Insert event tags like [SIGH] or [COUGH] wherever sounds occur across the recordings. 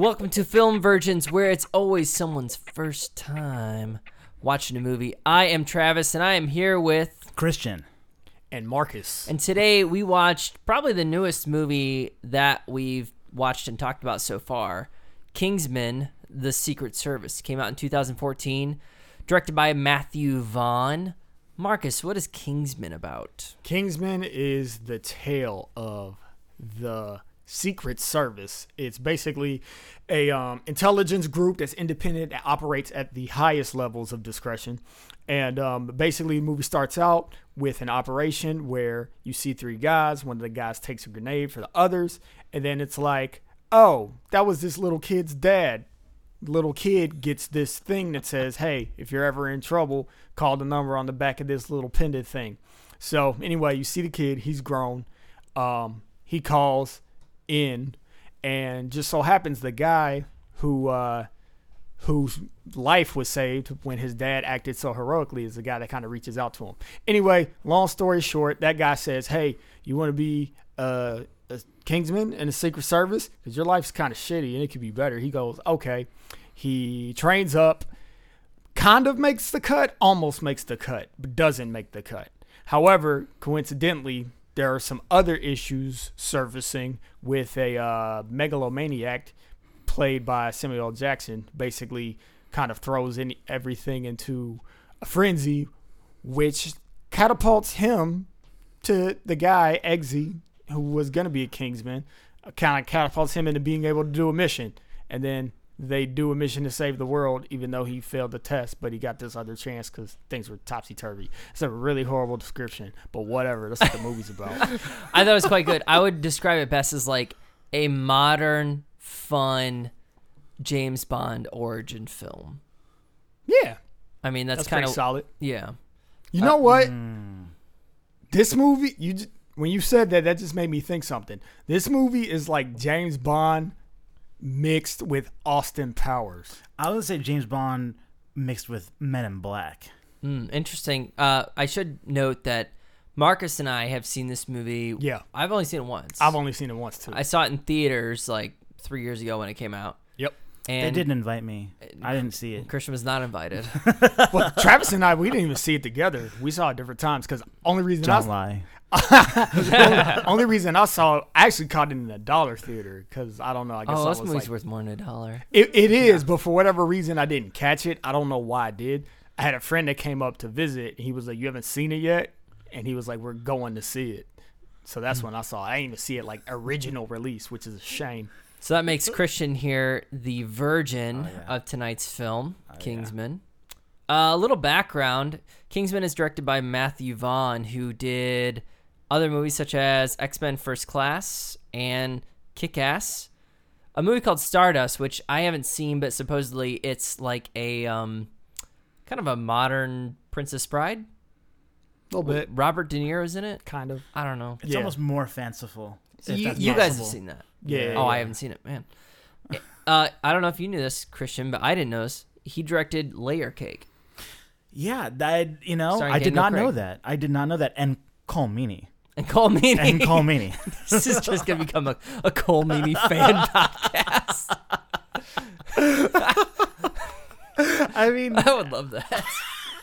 Welcome to Film Virgins, where it's always someone's first time watching a movie. I am Travis, and I am here with. Christian. and Marcus. And today we watched probably the newest movie that we've watched and talked about so far Kingsman The Secret Service. Came out in 2014, directed by Matthew Vaughn. Marcus, what is Kingsman about? Kingsman is the tale of the Secret Service. It's basically a um, intelligence group that's independent that operates at the highest levels of discretion. And um, basically, the movie starts out with an operation where you see three guys. One of the guys takes a grenade for the others, and then it's like, oh, that was this little kid's dad little kid gets this thing that says, "Hey, if you're ever in trouble, call the number on the back of this little pendant thing." So anyway, you see the kid; he's grown. Um, he calls in, and just so happens the guy who uh, whose life was saved when his dad acted so heroically is the guy that kind of reaches out to him. Anyway, long story short, that guy says, "Hey, you want to be uh, a Kingsman in the Secret Service because your life's kind of shitty and it could be better." He goes, "Okay." He trains up, kind of makes the cut, almost makes the cut, but doesn't make the cut. However, coincidentally, there are some other issues surfacing with a uh, megalomaniac played by Samuel. Jackson. Basically, kind of throws in everything into a frenzy, which catapults him to the guy Eggsy, who was gonna be a Kingsman, kind of catapults him into being able to do a mission, and then they do a mission to save the world, even though he failed the test, but he got this other chance because things were topsy turvy. It's a really horrible description, but whatever. That's what the movie's about. [LAUGHS] I thought it was quite good. I would describe it best as like a modern, fun James Bond origin film. Yeah, I mean, that's, that's kind of solid. yeah. You know uh, what? Hmm. This movie, you j- when you said that, that just made me think something. This movie is like James Bond mixed with Austin Powers. I would say James Bond mixed with Men in Black. Mm, interesting. Uh, I should note that Marcus and I have seen this movie. Yeah. I've only seen it once. I've only seen it once too. I saw it in theaters like three years ago when it came out. yep. And they didn't invite me. I didn't see it. Christian was not invited. [LAUGHS] Well, Travis and I, we didn't even see it together. We saw it different times because only reason I Don't lie. Only, only reason I saw I actually caught it in a dollar theater because I don't know. I guess oh, I this movie's like, worth more than a dollar. It, it is, but for whatever reason, I didn't catch it. I don't know why I did. I had a friend that came up to visit. And he was like, "You haven't seen it yet," and he was like, "We're going to see it." So that's when I saw. it. I didn't even see it like original release, which is a shame. So that makes Christian here the virgin Oh, yeah. of tonight's film, yeah. Kingsman. Uh, a little background Kingsman is directed by Matthew Vaughn, who did other movies such as X Men First Class and Kick Ass. A movie called Stardust, which I haven't seen, but supposedly it's like a um, kind of a modern Princess Bride. A little bit, Robert De Niro's in it. kind of. I don't know. It's Yeah. almost more fanciful. You, you guys have seen that. Yeah. Oh, I haven't seen it, man. [LAUGHS] Uh, I don't know if you knew this, Christian, but I didn't know this. He directed Layer Cake. Yeah, that you know, Starring I did Daniel not know that. I did not know that. And Colm Meaney. And Colm Meaney. And Colm Meaney. [LAUGHS] this is just going to become a, a Colm Meaney fan [LAUGHS] podcast. I mean, I would love that.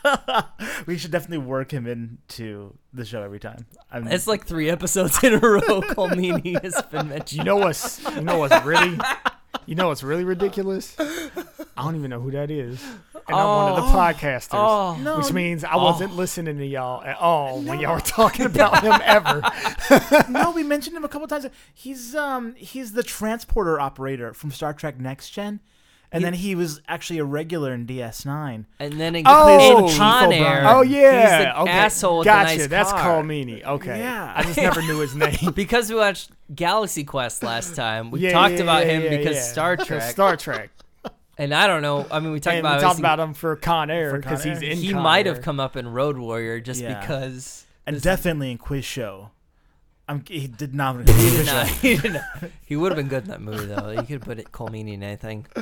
[LAUGHS] we should definitely work him into the show every time. I'm, It's like three episodes in a row. Colm Meaney has been mentioned. You know what's you know what's really you know what's really ridiculous? I don't even know who that is, and I'm one of the podcasters. Oh, no, Which means I wasn't listening to y'all at all when y'all were talking about him [LAUGHS] ever. no, we mentioned him a couple times. He's um he's the transporter operator from Star Trek Next Gen, and then he was actually a regular in DS9. and then in, Oh, in Chief Con Air, Oh yeah, he's the okay. asshole with Gotcha. the nice That's car. Colm Meaney. Okay, Yeah. I just never knew his [LAUGHS] name. Because we watched Galaxy Quest last time, we Yeah, talked yeah, about yeah, him because. Star Trek. Star Trek. and I don't know. I mean, we talked and about we talked about him for Con Air because he's in. he Con might Air. have come up in Road Warrior just Yeah. because. And definitely in Quiz Show. I'm, he did not. [LAUGHS] He did not. [LAUGHS] He, did not. he would have been good in that movie, though. You could have put it Cole in anything. [LAUGHS]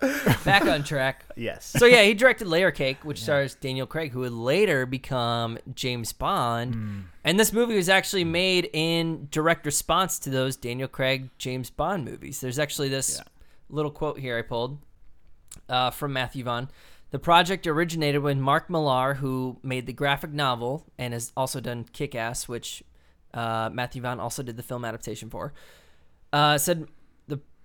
[LAUGHS] Back on track. Yes. So yeah, he directed Layer Cake, which stars Daniel Craig, who would later become James Bond. And this movie was actually made in direct response to those Daniel Craig James Bond movies. There's actually this Yeah. little quote here I pulled uh, from Matthew Vaughn. The project originated when Mark Millar, who made the graphic novel and has also done Kick Ass, which uh, Matthew Vaughn also did the film adaptation for, uh, said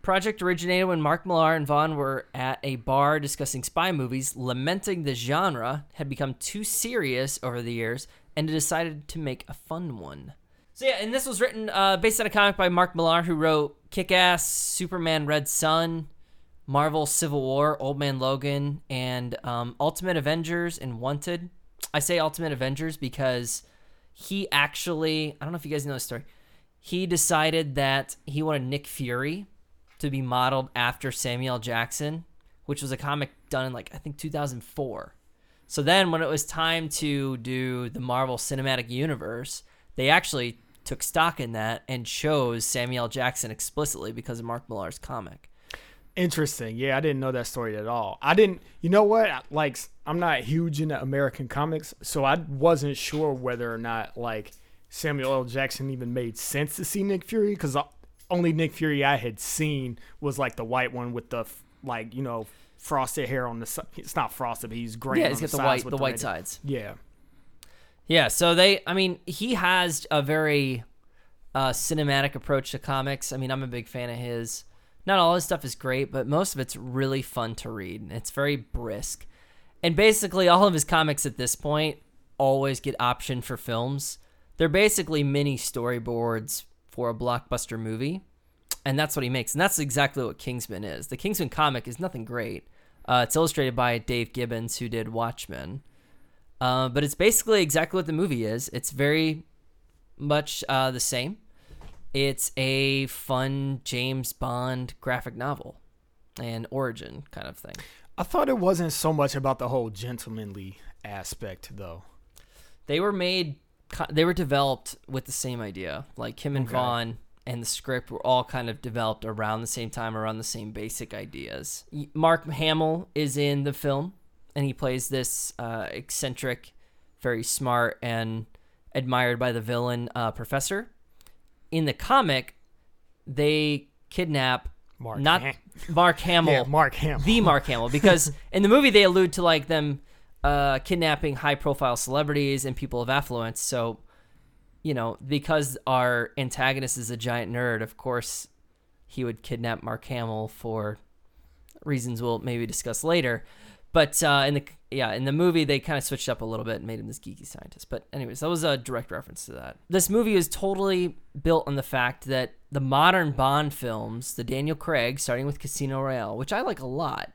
project originated when Mark Millar and Vaughn were at a bar discussing spy movies, lamenting the genre had become too serious over the years, and decided to make a fun one. So yeah, and this was written uh, based on a comic by Mark Millar, who wrote Kick-Ass, Superman: Red Son, Marvel: Civil War, Old Man Logan, and um, Ultimate Avengers and Wanted. I say Ultimate Avengers because he actually—I don't know if you guys know this story. He decided that he wanted Nick Fury to be modeled after Samuel Jackson, which was a comic done in like I think 2004. So then, when it was time to do the Marvel Cinematic Universe, they actually took stock in that and chose Samuel Jackson explicitly because of Mark Millar's comic. Interesting. Yeah, I didn't know that story at all. I didn't. You know what? Like, I'm not huge into American comics, so I wasn't sure whether or not like Samuel L. Jackson even made sense to see Nick Fury because only Nick Fury I had seen was like the white one with the f- like you know frosted hair on the. si- It's not frosted, but he's gray. Yeah, he's got the sides white with the white red- sides. Yeah. Yeah, so they, I mean, he has a very uh, cinematic approach to comics. I mean, I'm a big fan of his. Not all his stuff is great, but most of it's really fun to read. It's very brisk. And basically, all of his comics at this point always get optioned for films. They're basically mini storyboards for a blockbuster movie. And that's what he makes. And that's exactly what Kingsman is. The Kingsman comic is nothing great. Uh, it's illustrated by Dave Gibbons, who did Watchmen. Uh, but it's basically exactly what the movie is. It's very much uh, the same. It's a fun James Bond graphic novel and origin kind of thing. I thought it wasn't so much about the whole gentlemanly aspect, though. They were made, they were developed with the same idea. Like Kim and Okay. Vaughn and the script were all kind of developed around the same time, around the same basic ideas. Mark Hamill is in the film, and he plays this uh, eccentric, very smart, and admired by the villain uh, professor. In the comic, they kidnap Mark not Mark Hamill, Yeah, Mark Hamill. the Mark Hamill, because [LAUGHS] in the movie they allude to like them uh, kidnapping high-profile celebrities and people of affluence. So, you know, because our antagonist is a giant nerd, of course, he would kidnap Mark Hamill for reasons we'll maybe discuss later. But uh, in the yeah in the movie they kind of switched up a little bit and made him this geeky scientist. But anyways, that was a direct reference to that. This movie is totally built on the fact that the modern Bond films, the Daniel Craig, starting with Casino Royale, which I like a lot,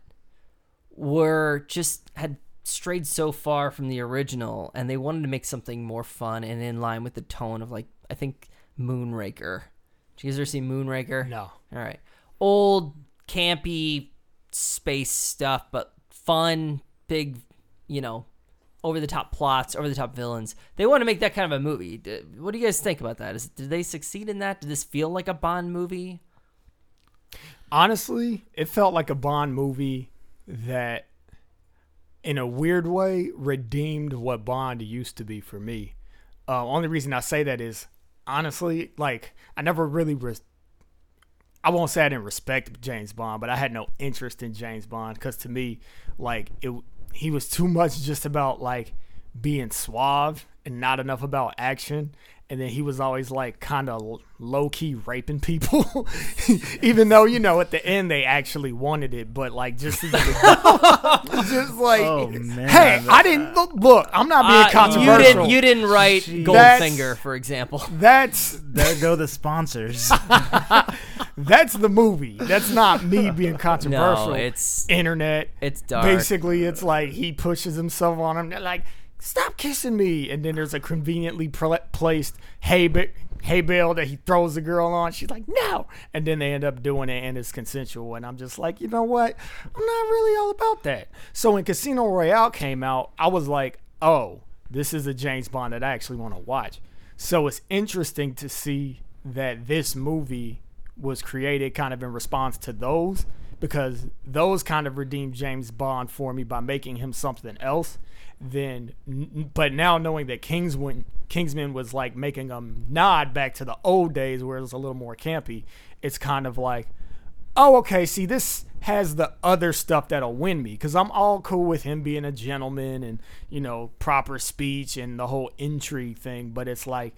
were just had strayed so far from the original, and they wanted to make something more fun and in line with the tone of like I think Moonraker. Did you guys ever see Moonraker? No. All right. Old, campy space stuff, but fun, big, you know, over the top plots, over the top villains. They want to make that kind of a movie. What do you guys think about that? Is did they succeed in that? Did this feel like a Bond movie? Honestly, it felt like a Bond movie that, in a weird way, redeemed what Bond used to be for me. Uh, only reason I say that is, honestly, like, I never really. Res- I won't say I didn't respect James Bond, but I had no interest in James Bond because to me, like, it he was too much just about, like, being suave and not enough about action. And then he was always like kind of low key raping people, [LAUGHS] even though you know at the end they actually wanted it. But like just as a- [LAUGHS] [LAUGHS] just like, Oh, man. hey, I didn't look. Look, I'm not being Uh, you controversial. didn't. You didn't write Jeez. Goldfinger, for example. That's There go the sponsors. that's the movie. That's not me being controversial. No, it's internet. it's dark. Basically, it's like he pushes himself on him. They're like, "Stop kissing me!" And then there's a conveniently placed hay ba- that he throws the girl on. She's like, "No!" And then they end up doing it, and it's consensual. And I'm just like, you know what? I'm not really all about that. So when Casino Royale came out, I was like, "Oh, this is a James Bond that I actually want to watch. So it's interesting to see that this movie was created kind of in response to those because those kind of redeemed James Bond for me by making him something else. Then, but now knowing that Kingsman Kingsman was like making a nod back to the old days where it was a little more campy, it's kind of like, oh, okay, see, this has the other stuff that'll win me because I'm all cool with him being a gentleman and, you know, proper speech and the whole intrigue thing. But it's like,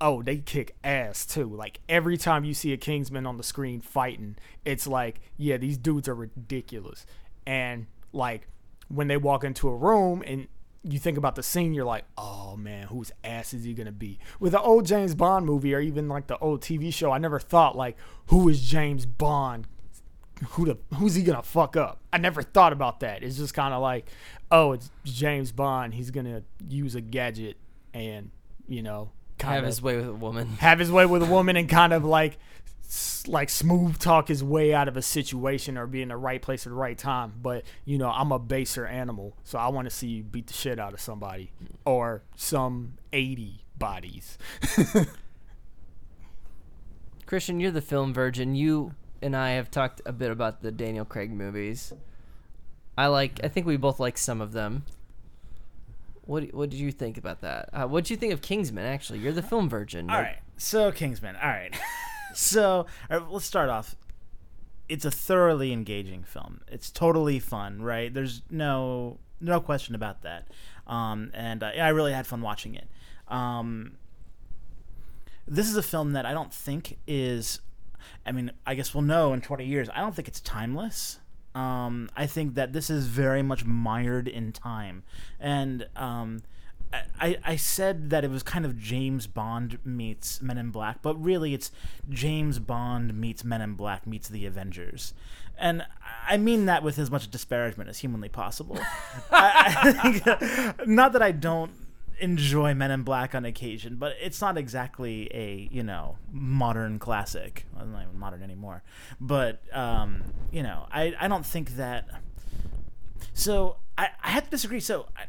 oh, they kick ass too. Like every time you see a Kingsman on the screen fighting, it's like, yeah, these dudes are ridiculous. And like when they walk into a room and you think about the scene, you're like, oh man, whose ass is he gonna be? With the old James Bond movie or even like the old TV show, I never thought like, who is James Bond? Who the who's he gonna fuck up? I never thought about that. It's just kind of like, oh, it's James Bond. He's gonna use a gadget and you know kind Have of his way with a woman. have his way with a woman and kind of like like smooth talk his way out of a situation or be in the right place at the right time but you know i'm a baser animal so i want to see you beat the shit out of somebody or some 80 bodies [LAUGHS] Christian, you're the film virgin. You and I have talked a bit about the Daniel Craig movies. I like. I think we both like some of them. What What did you think about that? Uh, what did you think of Kingsman? Actually, you're the film virgin. All right. So Kingsman. All right. [LAUGHS] so right, let's start off. It's a thoroughly engaging film. It's totally fun, right? There's no no question about that. Um, and uh, I really had fun watching it. Um, this is a film that I don't think is. I mean, I guess we'll know in 20 years. I don't think it's timeless. Um, I think that this is very much mired in time, and um, I, I said that it was kind of James Bond meets Men in Black, but really it's James Bond meets Men in Black meets the Avengers. And I mean that with as much disparagement as humanly possible. [LAUGHS] I, I think, [LAUGHS] not that I don't enjoy Men in Black on occasion, but it's not exactly a you know modern classic. Well, not even modern anymore. But um, you know, I I don't think that. So I I have to disagree. So. I,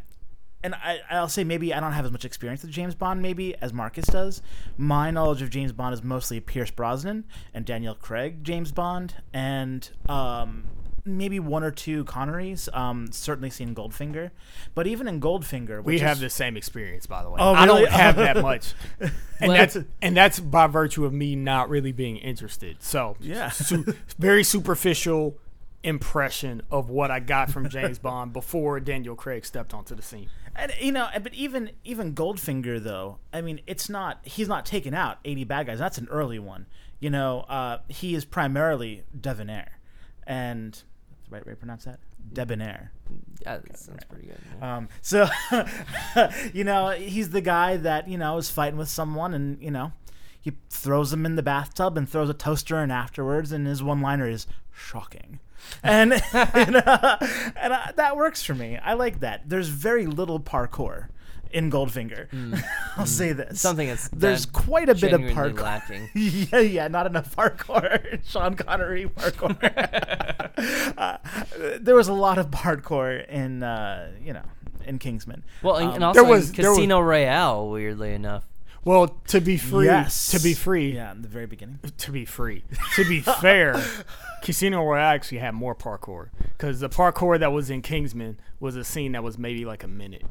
and I, I'll say maybe I don't have as much experience with James Bond, maybe as Marcus does. My knowledge of James Bond is mostly Pierce Brosnan and Daniel Craig James Bond, and um, maybe one or two Connerys. Um, certainly seen Goldfinger, but even in Goldfinger, we have is, the same experience by the way Oh, i don't [LAUGHS] have that much and Well- that's and that's by virtue of me not really being interested so Yeah. [LAUGHS] su- very superficial impression of what i got from [LAUGHS] james bond before daniel craig stepped onto the scene And you know, but even even Goldfinger though, I mean, it's not he's not taken out eighty bad guys. That's an early one. You know, uh, he is primarily debonair, and that's the right way to pronounce that debonair. Yeah, that sounds pretty good. yeah. Um, so, [LAUGHS] you know, he's the guy that you know is fighting with someone, and you know, he throws him in the bathtub and throws a toaster in afterwards, and his one-liner is shocking, and [LAUGHS] and, uh, and uh, that works for me. I like that. There's very little parkour in Goldfinger. [LAUGHS] I'll say this. Something that's there's that quite a bit of parkour. lacking. [LAUGHS] yeah, yeah, not enough parkour. Sean Connery parkour. uh, there was a lot of parkour in, uh, you know, in Kingsman. Well, and, Um, and also there was- in there was- Casino Royale, weirdly enough. Well to be free yes, to be free Yeah, in the very beginning. to be free. To be [LAUGHS] fair, Casino Royale actually had more parkour because the parkour that was in Kingsman was a scene that was maybe like a minute.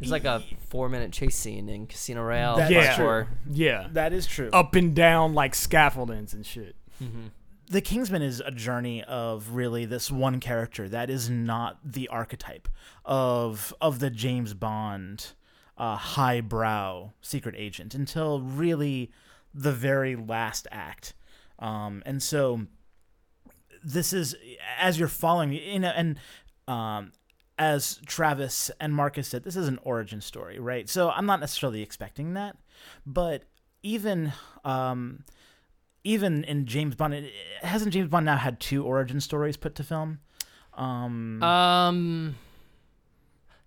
It's like a four-minute chase scene in Casino Royale. That's Yeah. parkour. Yeah, That is true. up and down like scaffoldings and shit. Mm-hmm. the Kingsman is a journey of really this one character that is not the archetype of of the James Bond uh, highbrow secret agent until really the very last act. Um, and so this is as you're following you know and um as Travis and Marcus said this is an origin story right so I'm not necessarily expecting that but even um even in James Bond hasn't James Bond now had two origin stories put to film um Um,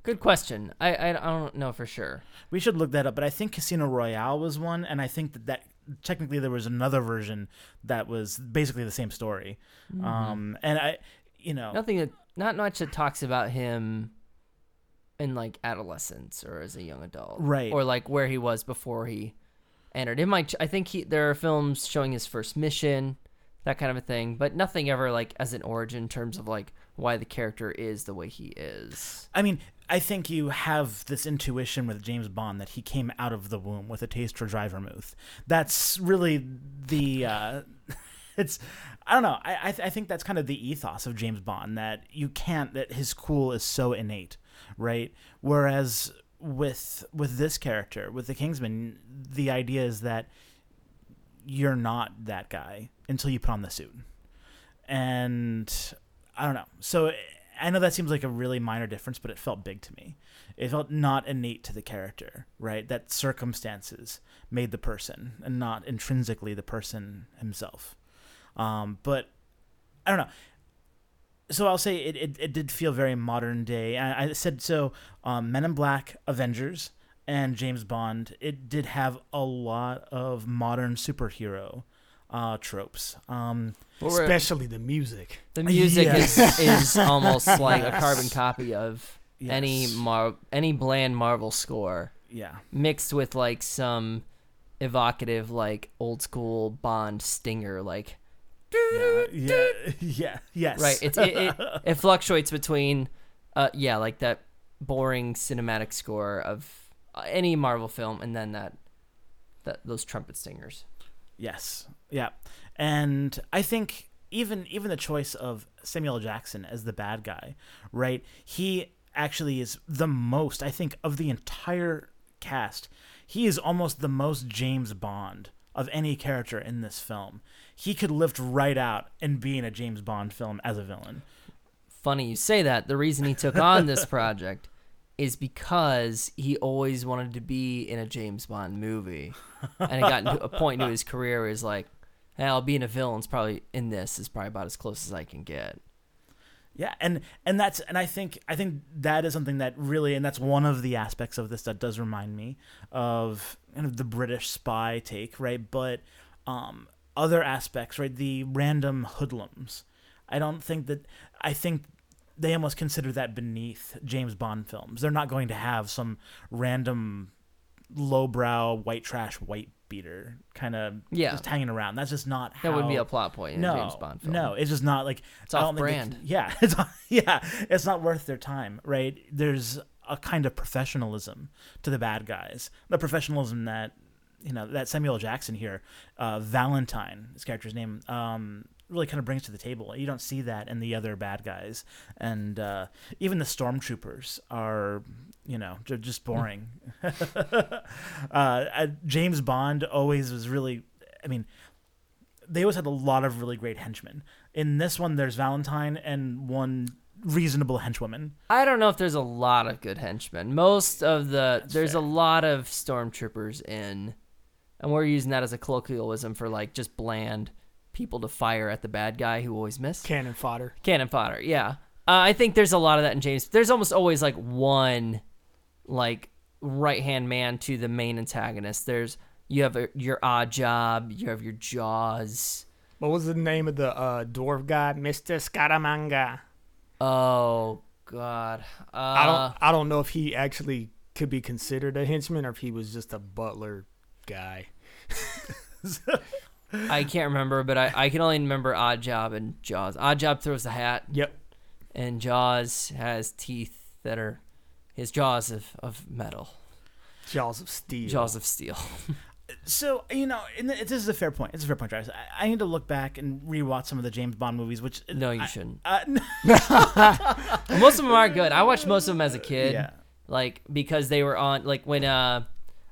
good question. I, I I don't know for sure. we should look that up but I think Casino Royale was one and I think that that technically there was another version that was basically the same story um and I you know Nothing that not much that talks about him in like adolescence or as a young adult, Right. Or like where he was before he entered. It might. I think he there are films showing his first mission, that kind of a thing, but nothing ever like as an origin in terms of like why the character is the way he is. I mean, I think you have this intuition with James Bond that he came out of the womb with a taste for dry vermouth. That's really the. Uh, [LAUGHS] it's. I don't know. I I, th- I think that's kind of the ethos of James Bond that you can't that his cool is so innate, right? Whereas with with this character with the Kingsman, the idea is that you're not that guy until you put on the suit, and I don't know. So I know that seems like a really minor difference, but it felt big to me. It felt not innate to the character, right? That circumstances made the person and not intrinsically the person himself. Um, but I don't know. So I'll say it, it, it did feel very modern day. I, I said so. Um, Men in Black, Avengers, and James Bond. It did have a lot of modern superhero uh, tropes. Um, Especially the music. the music Yes. is is [LAUGHS] almost like a carbon copy of any mar- any bland Marvel score yeah. mixed with like some evocative like old school Bond stinger like Yeah, yeah, [LAUGHS] yeah, yes. right it's it, it, [LAUGHS] it fluctuates between uh yeah like that boring cinematic score of uh, any Marvel film and then that that those trumpet stingers Yes. Yeah. And I think even even the choice of Samuel Jackson as the bad guy, right? He actually is the most, I think, of the entire cast. He is almost the most James Bond of any character in this film. He could lift right out and be in a James Bond film as a villain. funny you say that. The reason he took on this [LAUGHS] project is because he always wanted to be in a James Bond movie, [LAUGHS] and it got to a point in his career where he's like, hey, "I'll be in a villain's probably in this is probably about as close as I can get." Yeah, and and that's and I think I think that is something that really and that's one of the aspects of this that does remind me of kind of the British spy take, right? But um, other aspects, right? The random hoodlums. I don't think that I think they almost consider that beneath James Bond films. They're not going to have some random lowbrow white trash white beater kind of Yeah. just hanging around. That's just not how That would be a plot point in no, a James Bond film. No, it's just not like It's I don't think they off-brand. can- [LAUGHS] yeah, it's yeah, it's not worth their time, right? There's a kind of professionalism to the bad guys, the professionalism that you know that Samuel Jackson here, uh, Valentine, his character's name, um, really kind of brings to the table. You don't see that in the other bad guys, and uh, even the stormtroopers are, you know, ju- just boring. [LAUGHS] uh, James Bond always was really, I mean, they always had a lot of really great henchmen. In this one, there's Valentine and one reasonable henchwoman. I don't know if there's a lot of good henchmen. Most of the there's fair. a lot of stormtroopers in, and we're using that as a colloquialism for like just bland people to fire at the bad guy who always miss. Cannon fodder. Cannon fodder, yeah. Uh, I think there's a lot of that in James. There's almost always like one, like right hand man to the main antagonist. There's you have a, your odd job, you have your Jaws. What was the name of the uh, dwarf guy? Mr. Scaramanga. Oh God, uh, I don't. I don't know if he actually could be considered a henchman or if he was just a butler guy. [LAUGHS] [LAUGHS] I can't remember, but I, I can only remember Odd Job and Jaws. Odd Job throws the hat, Yep. and Jaws has teeth that are his jaws of, of metal, Jaws of Steel. jaws of steel. [LAUGHS] So you know, and this is a fair point. It's a fair point, Travis. I, I need to look back and rewatch some of the James Bond movies, which No, you I- shouldn't. Uh, [LAUGHS] [LAUGHS] most of them are good. I watched most of them as a kid, Yeah. like because they were on like when uh,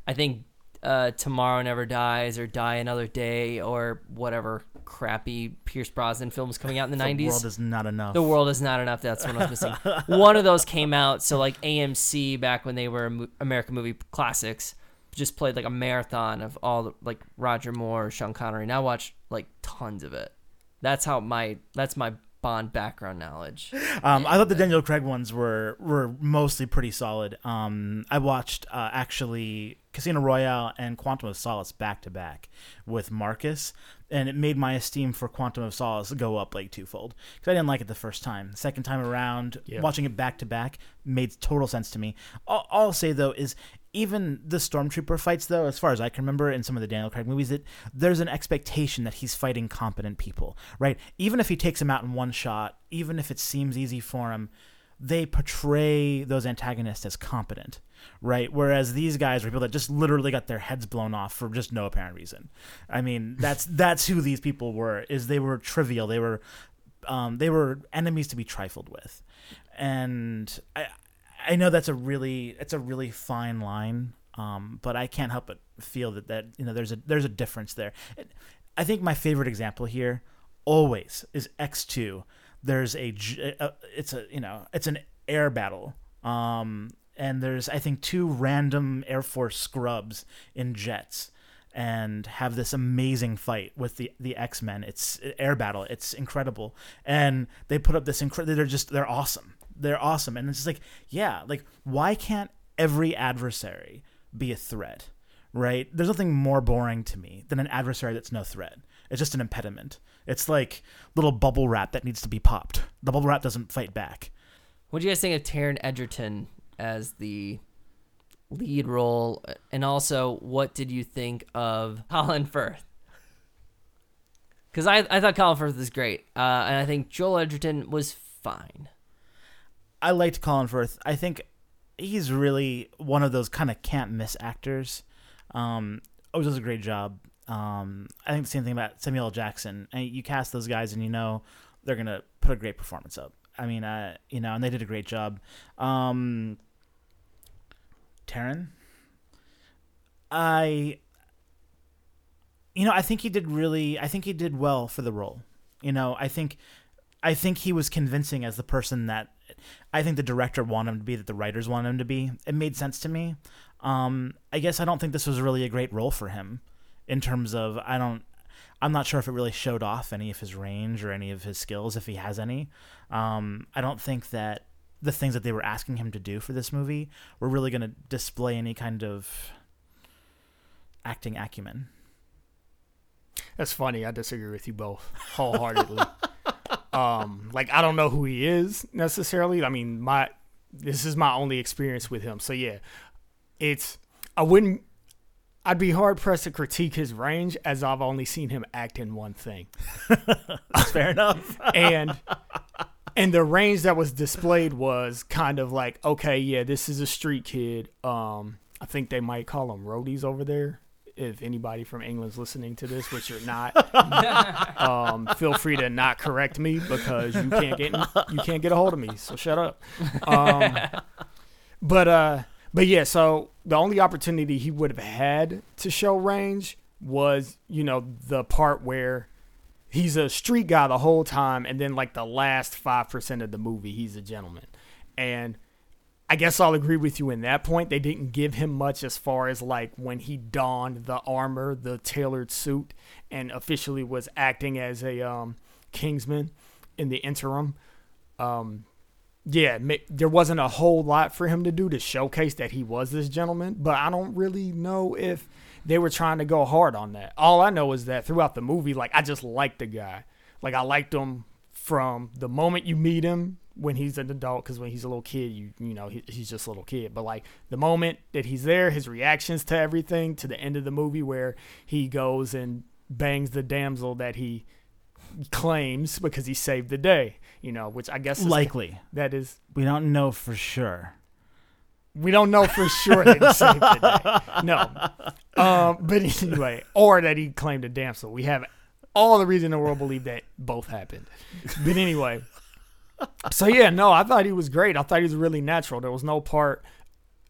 I think uh, Tomorrow Never Dies or Die Another Day or whatever crappy Pierce Brosnan films coming out in the the nineties. world is not enough. The world is not enough. That's what I was missing. [LAUGHS] One of those came out. So like AMC back when they were American movie classics, just played like a marathon of all the, like Roger Moore, Sean Connery. And I watched like tons of it. That's how my that's my Bond background knowledge. Um, I thought the Daniel Craig ones were were mostly pretty solid. Um, I watched uh, actually Casino Royale and Quantum of Solace back to back with Marcus, and it made my esteem for Quantum of Solace go up like twofold because I didn't like it the first time. The second time around, Yeah. watching it back to back made total sense to me. All, all I'll say though is even the stormtrooper fights though as far as i can remember in some of the daniel craig movies that there's an expectation that he's fighting competent people right even if he takes him out in one shot even if it seems easy for him they portray those antagonists as competent right? Whereas these guys are people that just literally got their heads blown off for just no apparent reason. I mean that's [LAUGHS] that's who these people were is they were trivial. They were um, they were enemies to be trifled with. And i I know that's a really it's a really fine line, um, but I can't help but feel that that you know there's a there's a difference there. I think my favorite example here always is X two. There's a, a it's a you know it's an air battle, um, and there's I think two random Air Force scrubs in jets. And have this amazing fight with the the X Men. It's air battle. It's incredible, and they put up this incredible. They're just they're awesome they're awesome and it's just like yeah like why can't every adversary be a threat right there's nothing more boring to me than an adversary that's no threat it's just an impediment it's like little bubble wrap that needs to be popped the bubble wrap doesn't fight back What do you guys think of Taron Egerton as the lead role? And also, what did you think of Colin Firth? Because I, I thought Colin Firth was great. Uh, and I think Joel Edgerton was fine. i liked colin firth i think he's really one of those kind of can't miss actors um always does a great job um i think the same thing about samuel L. jackson I, you cast those guys and you know they're gonna put a great performance up i mean uh you know and they did a great job um Taron. I you know, I think he did really I think he did well for the role. You know, I think I think he was convincing as the person that I think the director wanted him to be, that the writers wanted him to be. It made sense to me. Um, I guess I don't think this was really a great role for him in terms of I don't I'm not sure if it really showed off any of his range or any of his skills, if he has any. Um, I don't think that the things that they were asking him to do for this movie were really going to display any kind of acting acumen. That's funny. I disagree with you both wholeheartedly. [LAUGHS] um, like I don't know who he is necessarily. I mean, my this is my only experience with him. So yeah, it's I wouldn't. I'd be hard pressed to critique his range as I've only seen him act in one thing. [LAUGHS] Fair enough. and [LAUGHS] and the range that was displayed was kind of like okay yeah this is a street kid. Um i think they might call them roadies over there if anybody from england's listening to this which you're not. [LAUGHS] Um feel free to not correct me because you can't get you can't get a hold of me so shut up. Um but uh but yeah so the only opportunity he would have had to show range was you know the part where he's a street guy the whole time and then like the last 5% of the movie he's a gentleman. And i guess i'll agree with you in that point. They didn't give him much as far as like when he donned the armor the tailored suit and officially was acting as a um, kingsman in the interim. Um, yeah, there wasn't a whole lot for him to do to showcase that he was this gentleman, but I don't really know if they were trying to go hard on that. All I know is that throughout the movie, like I just liked the guy. Like I liked him from the moment you meet him when he's an adult, because when he's a little kid, you you know he, he's just a little kid. But like the moment that he's there, his reactions to everything, to the end of the movie where he goes and bangs the damsel that he claims because he saved the day. You know, which I guess is Likely. that is We don't know for sure. We don't know for sure that he [LAUGHS] saved the day. No. Um, but anyway, or that he claimed a damsel. We have all the reason in the world believe that both happened. But anyway. So yeah, no, I thought he was great. I thought he was really natural. There was no part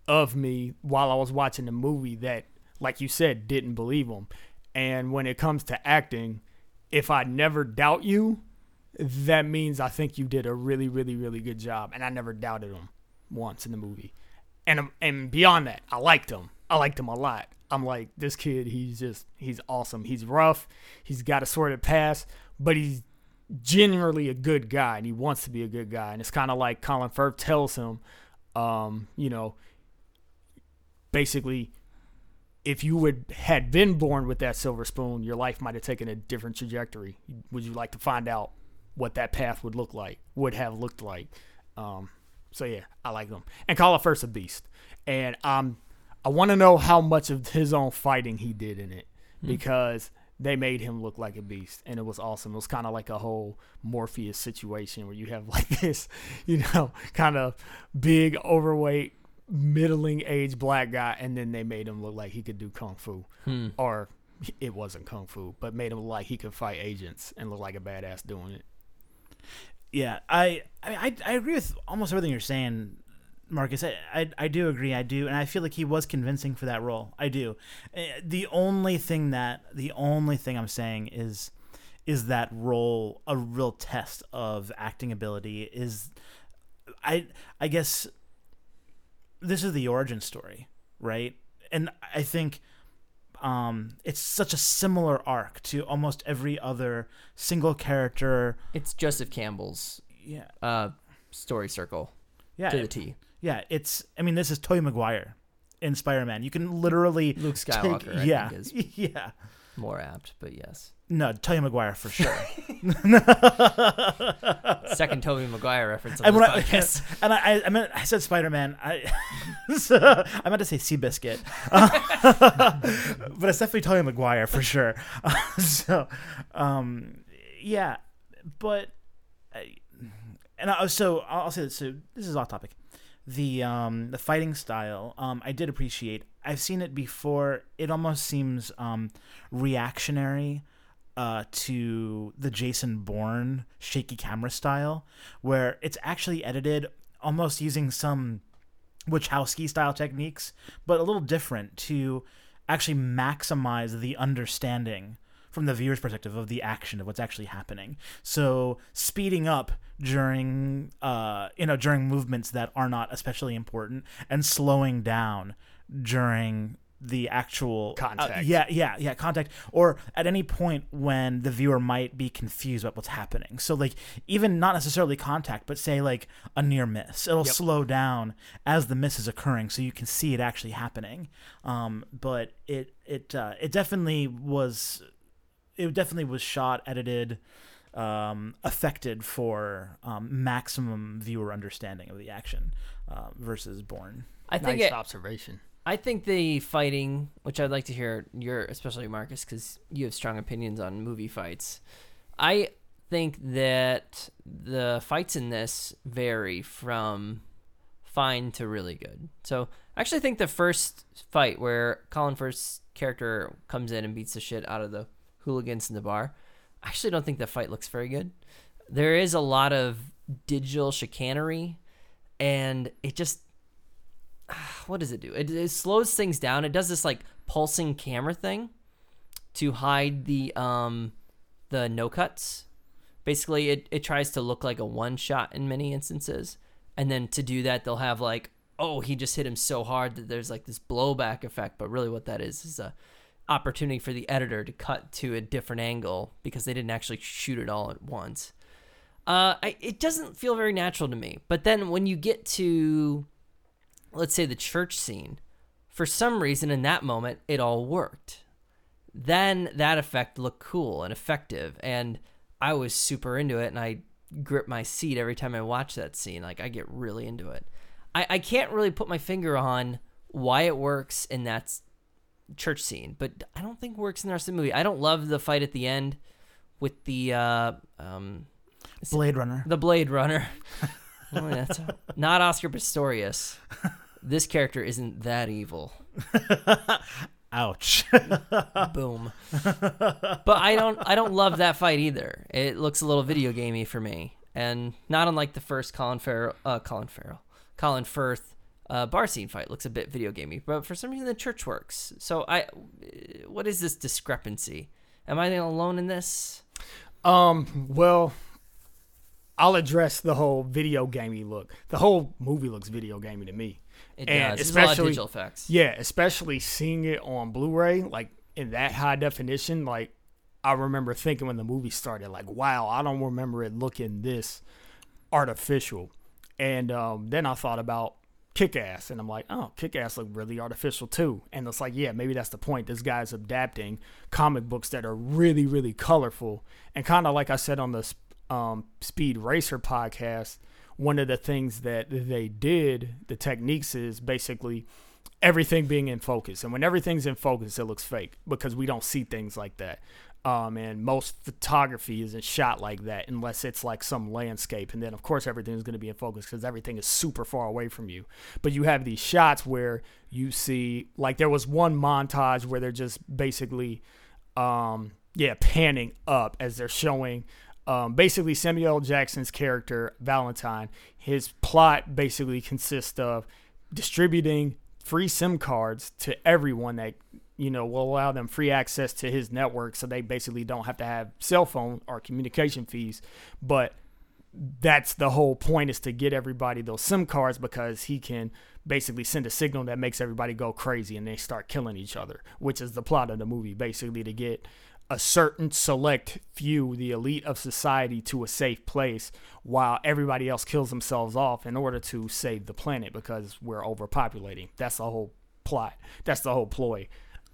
of me while I was watching the movie that, like you said, didn't believe him. And when it comes to acting, if I never doubt you, that means I think you did a really, really, really good job. And I never doubted him once in the movie. And and beyond that, I liked him. I liked him a lot. I'm like, this kid, he's just, he's awesome. He's rough. He's got a sorted past, but he's genuinely a good guy and he wants to be a good guy. And it's kind of like Colin Firth tells him, um, you know, basically, if you would had been born with that silver spoon, your life might have taken a different trajectory. Would you like to find out what that path would look like? Would have looked like? Um, so yeah, I like them. And Colin Firth a beast, and um, I want to know how much of his own fighting he did in it because they made him look like a beast, and it was awesome. It was kind of like a whole Morpheus situation where you have like [LAUGHS] this, you know, kind of big, overweight, middling age black guy, and then they made him look like he could do kung fu, Hmm. or it wasn't kung fu, but made him look like he could fight agents and look like a badass doing it. Yeah, I, I I agree with almost everything you're saying, Marcus. I, I I do agree. I do, and I feel like he was convincing for that role. I do. Eh, The only thing that the only thing I'm saying is is that role a real test of acting ability? Is I I guess this is the origin story, right? And I think um, it's such a similar arc to almost every other single character. It's Joseph Campbell's Yeah, uh, story circle yeah, to the T. Yeah, it's. I mean, this is Tobey Maguire in Spider-Man. You can literally Luke take- Skywalker, I yeah, [LAUGHS] yeah. more apt, but yes. No, Tobey Maguire for sure. [LAUGHS] [LAUGHS] Second Toby Maguire reference on and this I, podcast. [LAUGHS] and I, I meant I said Spider-Man. I, so, I meant to say Seabiscuit, but it's definitely Tobey Maguire for sure. so, um, yeah, but, I, and I, so I'll I'll say this. So this is off topic. The um the fighting style um I did appreciate. I've seen it before. It almost seems um reactionary uh, to the Jason Bourne shaky camera style, where it's actually edited almost using some Wachowski style techniques, but a little different to actually maximize the understanding from the viewer's perspective of the action of what's actually happening. So speeding up during uh you know during movements that are not especially important and slowing down during the actual uh, Contact. yeah, yeah, yeah, contact or at any point when the viewer might be confused about what's happening. So like even not necessarily contact, but say like a near miss. It'll Yep. slow down as the miss is occurring so you can see it actually happening. Um but it it uh, it definitely was it definitely was shot, edited, um, affected for um, maximum viewer understanding of the action uh, versus Bourne. I think nice it, observation. I think the fighting, which I'd like to hear your, especially Marcus, because you have strong opinions on movie fights. I think that the fights in this vary from fine to really good. So I actually think the first fight where Colin Firth's character comes in and beats the shit out of the hooligans in the bar, I actually don't think the fight looks very good. There is a lot of digital chicanery, and it just [SIGHS] what does it do? It, it slows things down. It does this like pulsing camera thing to hide the um the no cuts. Basically, it, it tries to look like a one shot in many instances, and then to do that, they'll have like, oh, he just hit him so hard that there's like this blowback effect. But really, what that is is a opportunity for the editor to cut to a different angle because they didn't actually shoot it all at once. Uh, I, it doesn't feel very natural to me. But then when you get to let's say the church scene, for some reason in that moment it all worked. Then that effect looked cool and effective, and I was super into it, and I grip my seat every time I watch that scene. Like I get really into it. I, I can't really put my finger on why it works in that church scene, but I don't think it works in the rest of the movie. I don't love the fight at the end with the uh, um, Blade Runner. the Blade Runner. [LAUGHS] Oh, that's not Oscar Pistorius. This character isn't that evil. [LAUGHS] Ouch. [LAUGHS] Boom. But I don't I don't love that fight either. It looks a little video gamey for me. And not unlike the first Colin Farrell uh Colin Farrell. Colin Firth uh, bar scene fight looks a bit video gamey, but for some reason the church works. So I what is this discrepancy? Am I alone in this? Um, well, I'll address the whole video gamey look. The whole movie looks video gamey to me. It And does. There's a lot of especially- digital effects. Yeah, especially seeing it on Blu-ray, like in that high definition. Like I remember thinking when the movie started, like, wow, I don't remember it looking this artificial. And um, then I thought about Kick Ass. And I'm like, oh, Kick Ass look really artificial too. And it's like, yeah, maybe that's the point. This guy's adapting comic books that are really, really colorful. And kind of like I said on the um, Speed Racer podcast, one of the things that they did, the techniques is basically everything being in focus. And when everything's in focus, it looks fake because we don't see things like that. Um, and most photography isn't shot like that unless it's like some landscape. And then, of course, everything's going to be in focus because everything is super far away from you. But you have these shots where you see, like, there was one montage where they're just basically, um, yeah, panning up as they're showing. Um, basically, Samuel Jackson's character, Valentine, his plot basically consists of distributing free SIM cards to everyone that you know, will allow them free access to his network so they basically don't have to have cell phone or communication fees. But that's the whole point is to get everybody those SIM cards because he can basically send a signal that makes everybody go crazy and they start killing each other, which is the plot of the movie, basically to get a certain select few, the elite of society, to a safe place while everybody else kills themselves off in order to save the planet because we're overpopulating. That's the whole plot. That's the whole ploy.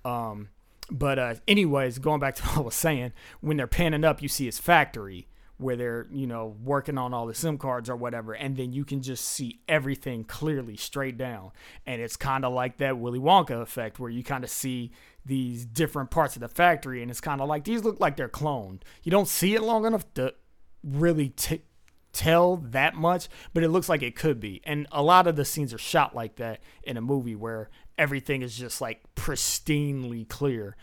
Um, but uh, anyways, going back to [LAUGHS] what I was saying, when they're panning up, you see his factory where they're you know working on all the SIM cards or whatever, and then you can just see everything clearly straight down, and it's kind of like that Willy Wonka effect where you kind of see these different parts of the factory, and it's kind of like these look like they're cloned. You don't see it long enough to really t- tell that much, but it looks like it could be. And a lot of the scenes are shot like that in a movie where everything is just like pristinely clear.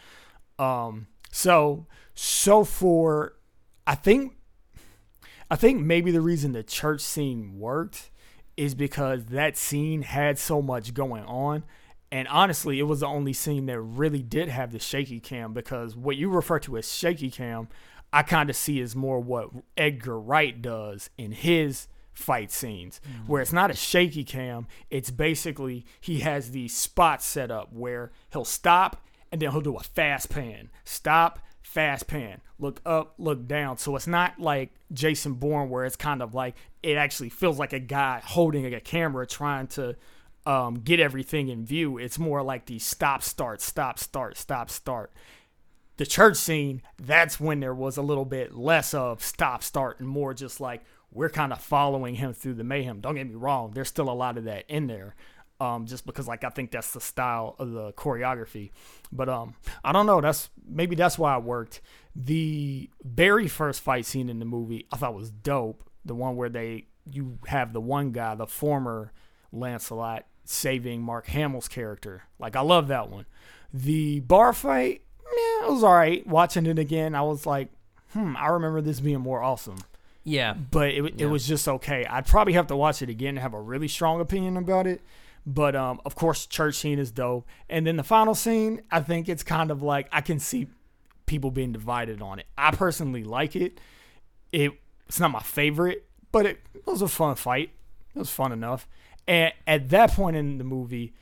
Um, so so for I think I think maybe the reason the church scene worked is because that scene had so much going on. And honestly, it was the only scene that really did have the shaky cam because what you refer to as shaky cam, I kind of see as more what Edgar Wright does in his fight scenes mm-hmm. where it's not a shaky cam. It's basically he has these spots set up where he'll stop and then he'll do a fast pan. Stop, fast pan. Look up, look down. So it's not like Jason Bourne where it's kind of like it actually feels like a guy holding a camera trying to um, get everything in view. It's more like the stop, start, stop, start, stop, start. The church scene, that's when there was a little bit less of stop, start, and more just like we're kind of following him through the mayhem. Don't get me wrong, there's still a lot of that in there. Um, just because like I think that's the style of the choreography. But um, I don't know. That's maybe that's why it worked. The very first fight scene in the movie I thought was dope. The one where they you have the one guy, the former Lancelot, saving Mark Hamill's character. Like I love that one. The bar fight, yeah, it was all right. Watching it again, I was like, hmm, I remember this being more awesome. Yeah. But it, yeah. it was just okay. I'd probably have to watch it again to have a really strong opinion about it. But um, of course, church scene is dope. And then the final scene, I think it's kind of like I can see people being divided on it. I personally like it. it it's not my favorite, but it, it was a fun fight. It was fun enough. And at that point in the movie,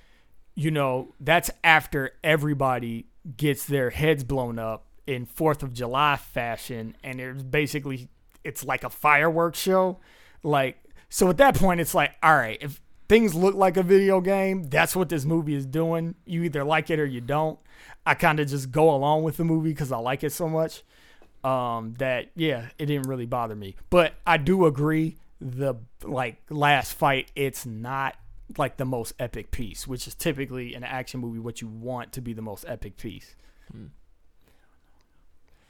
you know, that's after everybody gets their heads blown up in Fourth of July fashion, and it's basically it's like a fireworks show. Like so at that point it's like, all right, if things look like a video game, that's what this movie is doing. You either like it or you don't. I kind of just go along with the movie because I like it so much. Um, that yeah, it didn't really bother me. But I do agree the like last fight, it's not like the most epic piece, which is typically an action movie what you want to be the most epic piece. Hmm.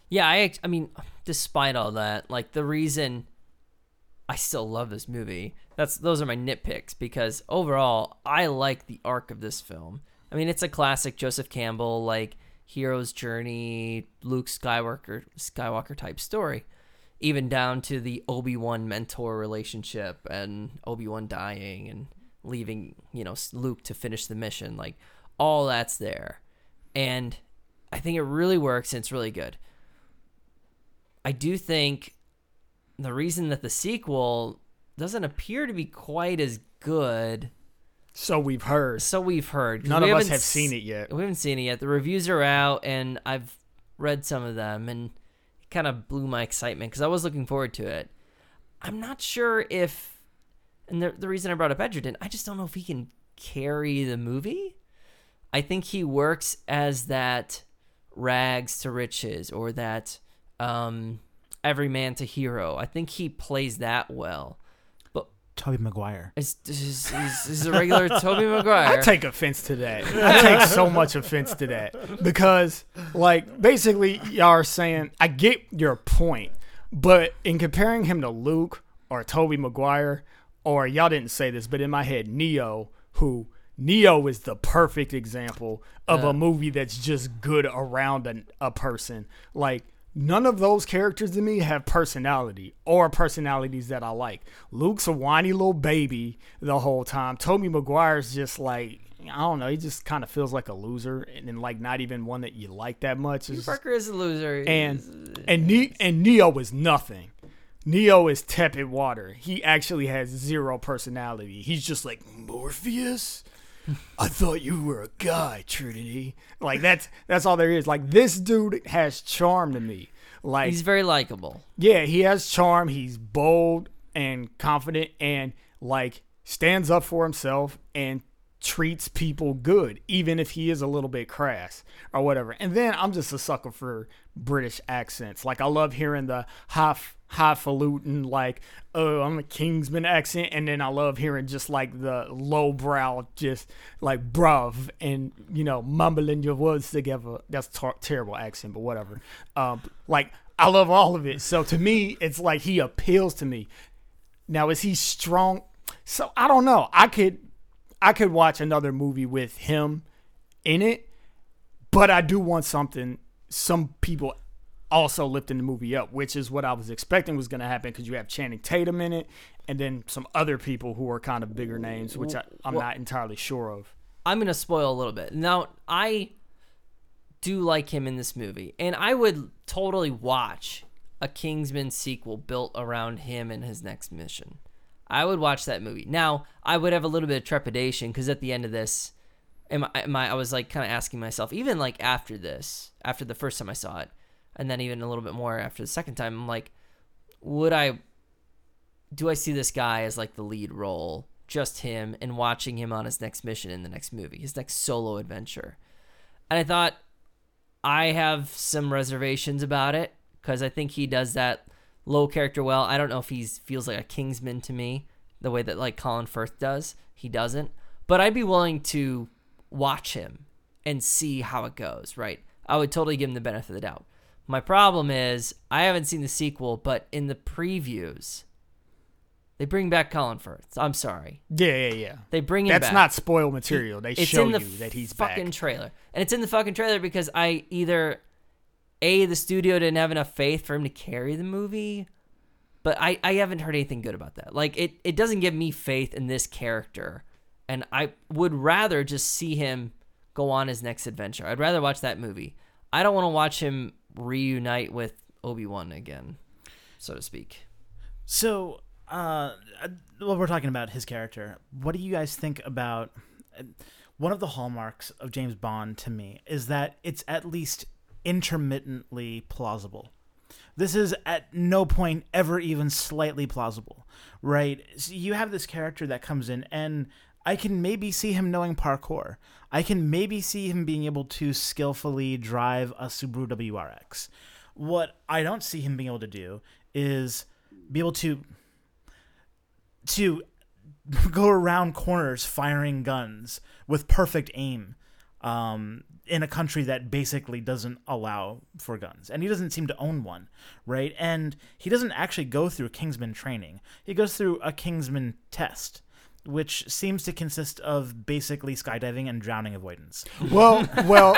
Yeah, I I mean, despite all that, like the reason I still love this movie. That's those are my nitpicks because overall, I like the arc of this film. I mean, it's a classic Joseph Campbell like hero's journey, Luke Skywalker Skywalker type story, even down to the Obi Wan mentor relationship and Obi Wan dying and leaving you know Luke to finish the mission. Like all that's there, and I think it really works and it's really good. I do think the reason that the sequel doesn't appear to be quite as good. So we've heard. So we've heard. None we of us have seen it yet. We haven't seen it yet. The reviews are out, and I've read some of them, and it kind of blew my excitement because I was looking forward to it. I'm not sure if and the the reason I brought up Egerton, I just don't know if he can carry the movie. I think he works as that rags to riches or that um, every man to hero. I think he plays that well. But Tobey Maguire. is is, is, is a regular Tobey [LAUGHS] Maguire? I take offense to that. I take so much offense to that because, like, basically, y'all are saying I get your point, but in comparing him to Luke or Tobey Maguire, or y'all didn't say this, but in my head, Neo, who Neo is the perfect example of Yeah. a movie that's just good around a, a person. Like none of those characters to me have personality or personalities that I like. Luke's a whiny little baby the whole time. Tobey Maguire's just like I don't know. He just kind of feels like a loser, and then like not even one that you like that much. It's Parker is a loser. and and ne- and Neo is nothing. Neo is tepid water. He actually has zero personality. He's just like Morpheus. I thought you were a guy, Trinity. Like that's that's all there is. Like this dude has charm to me. Like he's very likable. yeah, he has charm. He's bold and confident and like stands up for himself and treats people good, even if he is a little bit crass or whatever. And then I'm just a sucker for British accents. Like I love hearing the half highfalutin like oh I'm a Kingsman accent and then I love hearing just like the lowbrow just like bruv and you know mumbling your words together. That's ter- terrible accent but whatever. Um like I love all of it. So to me it's like he appeals to me. Now is he strong? So I don't know. I could I could watch another movie with him in it but I do want something some people also lifting the movie up, which is what I was expecting was going to happen because you have Channing Tatum in it, and then some other people who are kind of bigger names, which I, I'm Well- not entirely sure of. I'm gonna spoil a little bit. Now I do like him in this movie, and I would totally watch a Kingsman sequel built around him and his next mission. I would watch that movie. Now I would have a little bit of trepidation because at the end of this, am I, am I, I was like kind of asking myself, even like after this, after the first time I saw it, and then even a little bit more after the second time, I'm like, would I do I see this guy as like the lead role, just him, and watching him on his next mission in the next movie, his next solo adventure? And I thought I have some reservations about it because I think he does that low character well. I don't know if he feels like a Kingsman to me the way that like Colin Firth does. He doesn't, but I'd be willing to watch him and see how it goes. Right? I would totally give him the benefit of the doubt. My problem is I haven't seen the sequel, but in the previews, they bring back Colin Firth. I'm sorry, Yeah, yeah, yeah. they bring him That's back. not spoil material. They It's show in the you that he's fucking back. trailer, and it's in the fucking trailer because I either a the studio didn't have enough faith for him to carry the movie, but I I haven't heard anything good about that. Like it it doesn't give me faith in this character, and I would rather just see him go on his next adventure. I'd rather watch that movie. I don't want to watch him reunite with Obi Wan again, so to speak. So, uh, uh, well, we're talking about his character. What do you guys think about uh, one of the hallmarks of James Bond to me is that it's at least intermittently plausible. This is at no point ever even slightly plausible, right? So you have this character that comes in, and I can maybe see him knowing parkour. I can maybe see him being able to skillfully drive a Subaru WRX. What I don't see him being able to do is be able to to [LAUGHS] go around corners firing guns with perfect aim um, in a country that basically doesn't allow for guns. And he doesn't seem to own one, right? And he doesn't actually go through Kingsman training, he goes through a Kingsman test. Which seems to consist of basically skydiving and drowning avoidance. Well, well,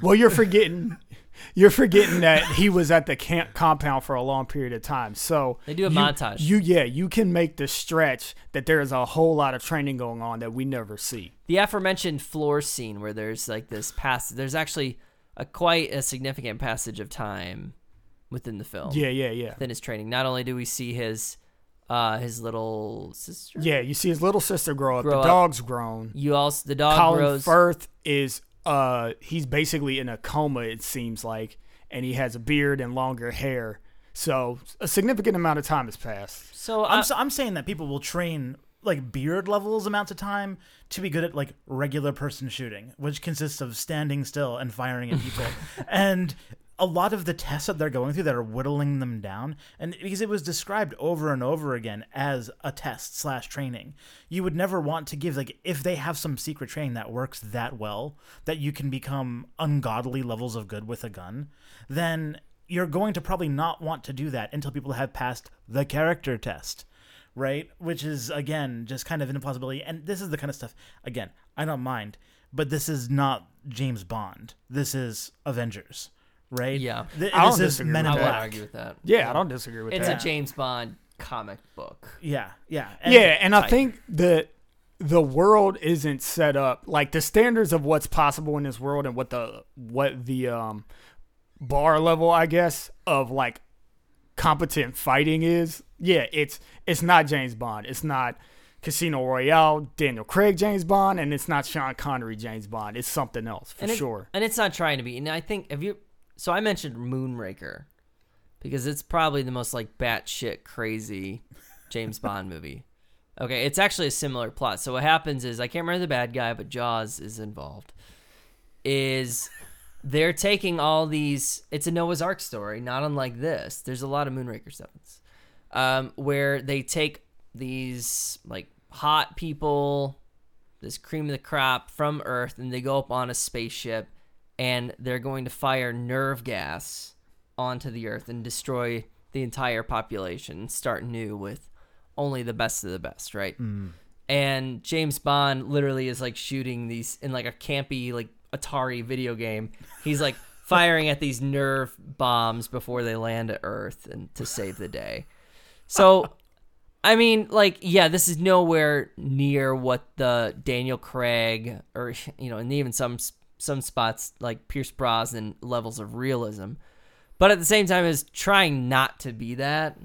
well. You're forgetting. You're forgetting that he was at the camp compound for a long period of time. So They do a you- montage. You yeah, you can make the stretch that there is a whole lot of training going on that we never see. the aforementioned floor scene where there's like this pass there's actually a quite a significant passage of time within the film Yeah, yeah, yeah. within his training not only do we see his uh his little sister Yeah, you see his little sister grow up. Grow the up. dog's grown. you also the dog Colin grows Firth is uh he's basically in a coma it seems like and he has a beard and longer hair. So a significant amount of time has passed. so I'm, I, so, I'm saying that people will train like beard levels amounts of time to be good at like regular person shooting, which consists of standing still and firing at people. [LAUGHS] and a lot of the tests that they're going through that are whittling them down and because it was described over and over again as a test slash training you would never want to give like if they have some secret training that works that well that you can become ungodly levels of good with a gun then you're going to probably not want to do that until people have passed the character test right? Which is again just kind of an impossibility and this is the kind of stuff again i don't mind but this is not james bond. This is avengers right Yeah. Th- I don't this is disagree men with in I would black argue with that. Yeah, I don't disagree with that. It's that. a James Bond comic book. yeah yeah yeah, and I think that the world isn't set up like the standards of what's possible in this world and what the what the um bar level, I guess, of like competent fighting is. Yeah, it's it's not James Bond. It's not Casino Royale, Daniel Craig James Bond, and it's not Sean Connery James Bond. It's something else for and it- sure. And it's not trying to be. And I think if you, so I mentioned Moonraker because it's probably the most like batshit crazy James Bond movie. Okay, it's actually a similar plot. So what happens is I can't remember the bad guy, but Jaws is involved. Is they're taking all these? It's a Noah's Ark story, not unlike this. There's a lot of Moonraker stuff, um, where they take these like hot people, this cream of the crop from Earth, and they go up on a spaceship, and they're going to fire nerve gas onto the Earth and destroy the entire population, and start new with only the best of the best, right? Mm. And James Bond literally is like shooting these in like a campy like Atari video game. He's like [LAUGHS] firing at these nerve bombs before they land at Earth and to save the day. So I mean, like, yeah, this is nowhere near what the Daniel Craig or you know, and even some some spots like Pierce Brosnan levels of realism. But at the same time, is trying not to be that.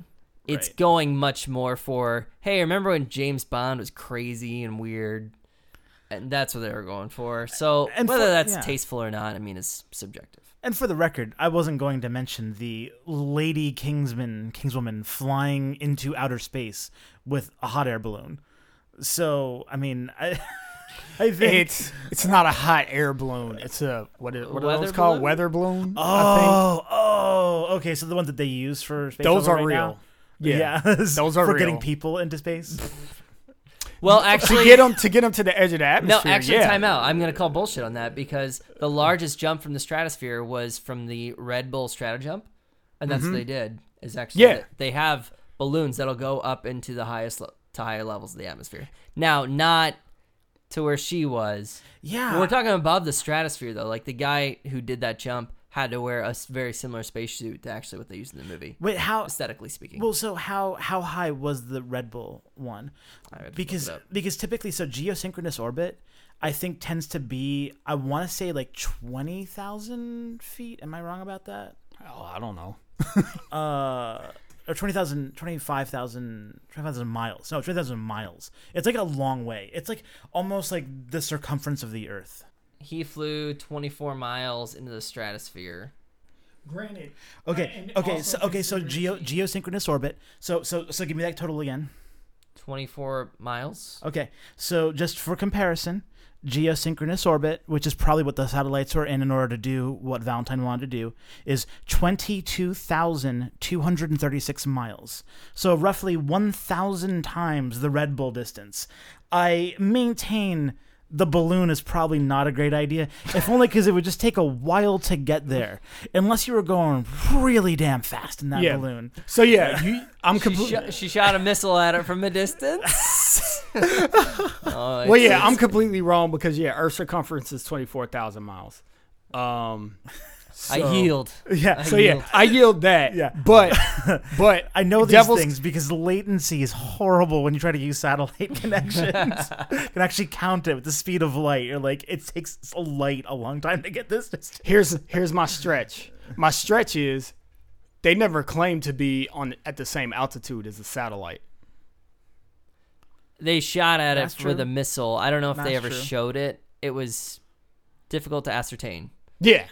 It's Right. going much more for, hey, remember when James Bond was crazy and weird? And that's what they were going for. So And whether for- that's yeah. tasteful or not, I mean, is subjective. And for the record, I wasn't going to mention the Lady Kingsman, Kingswoman flying into outer space with a hot air balloon. So, I mean, I, [LAUGHS] I think It's it's not a hot air balloon. It's a what is what are Weather those called? balloon? Weather balloon. I think. Oh, oh, okay. So the ones that they use for space Those travel are right real. now? Yeah. [LAUGHS] those are for real. getting people into space. Well, to actually, get them to get them to the edge of the atmosphere. No, atmosphere. actually, yeah. time out. I'm going to call bullshit on that because the largest jump from the stratosphere was from the Red Bull Stratos Jump, and that's what they did. Is actually Mm-hmm. Yeah. that they have balloons that'll go up into the highest le- to higher levels of the atmosphere. Now, not to where she was. Yeah, We're talking above the stratosphere though. Like the guy who did that jump had to wear a very similar spacesuit to actually what they used in the movie, Wait, how? aesthetically speaking. Well, so how how high was the Red Bull one? I Because because typically, so geosynchronous orbit, I think tends to be I want to say like twenty thousand feet. Am I wrong about that? Oh, I don't know. [LAUGHS] Uh, or 20,000, 25,000, 25,000 miles. No, 20,000 miles. It's like a long way. It's like almost like the circumference of the Earth. he flew 24 miles into the stratosphere. Granted. Okay, And okay, so okay, so geo geosynchronous orbit. So so so give me that total again. 24 miles. Okay, so just for comparison, geosynchronous orbit, which is probably what the satellites were in in order to do what Valentine wanted to do, is 22,236 miles. So roughly 1,000 times the Red Bull distance. I maintain the balloon is probably not a great idea, if only because it would just take a while to get there, unless you were going really damn fast in that Yeah. balloon. So yeah, you, I'm She, completely. sh- she shot a missile at it from a distance. [LAUGHS] oh, well, yeah, I'm completely wrong because yeah, Earth's circumference is 24,000 miles. Um, I yield. [LAUGHS] Yeah, I So yeah. I yield that. Yeah. but [LAUGHS] but I know these Devil's- things because latency is horrible when you try to use satellite [LAUGHS] connections. you can actually count it with the speed of light. You're like, it takes a light a long time to get this distance. here's here's my stretch. My stretch is they never claimed to be on at the same altitude as a satellite. They shot at That's it with true. a missile. I don't know if they ever true. showed it. It was difficult to ascertain. Yeah.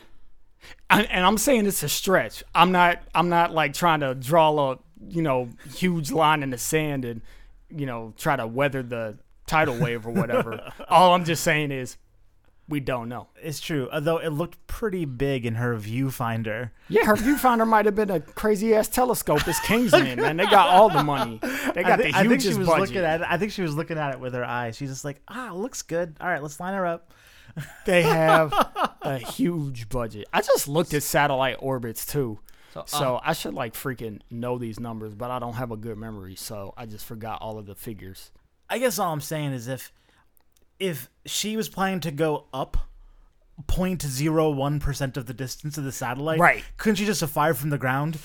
And, and I'm saying it's a stretch. I'm not I'm not like trying to draw a you know huge line in the sand and you know, try to weather the tidal wave or whatever. [LAUGHS] All I'm just saying is we don't know. It's true, although it looked pretty big in her viewfinder. Yeah, her viewfinder might have been a crazy ass telescope. It's Kingsman, man. They got all the money. They got the I think she was budget. looking at it. I think she was looking at it with her eyes. She's just like, ah, looks good. All right, let's line her up. They have [LAUGHS] a huge budget. I just looked at satellite orbits too. So, So uh, I should like freaking know these numbers, but I don't have a good memory, so I just forgot all of the figures. I guess all I'm saying is if if she was planning to go up 0.01 percent of the distance of the satellite, Right. Couldn't she just have fired from the ground?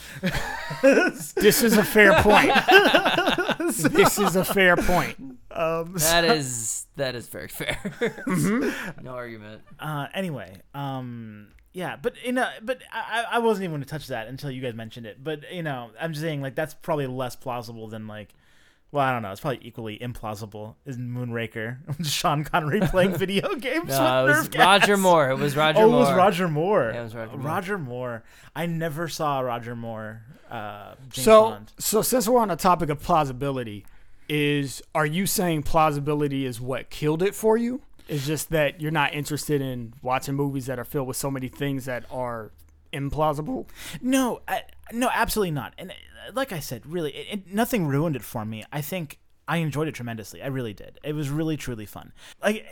This is a fair point. [LAUGHS] this is a fair point. Um, that is that is very fair. [LAUGHS] Mm-hmm. no argument. Uh, anyway, um, yeah, but you know, but I, I wasn't even going to touch that until you guys mentioned it. But you know, I'm just saying like that's probably less plausible than like, well, I don't know, it's probably equally implausible is Moonraker, [LAUGHS] Sean Connery playing [LAUGHS] video games. No, it with was Nerf Roger gas. Moore. It was Roger oh, Moore. it was Roger Moore. Yeah, it was Roger Moore. Roger Moore. I never saw Roger Moore. Uh, James so, Bond. so since we're on the topic of plausibility, is are you saying plausibility is what killed it for you? It's just that you're not interested in watching movies that are filled with so many things that are implausible. No, I, no, absolutely not. And uh, like I said, really, it, it, nothing ruined it for me. I think I enjoyed it tremendously. I really did. It was really, truly fun. Like,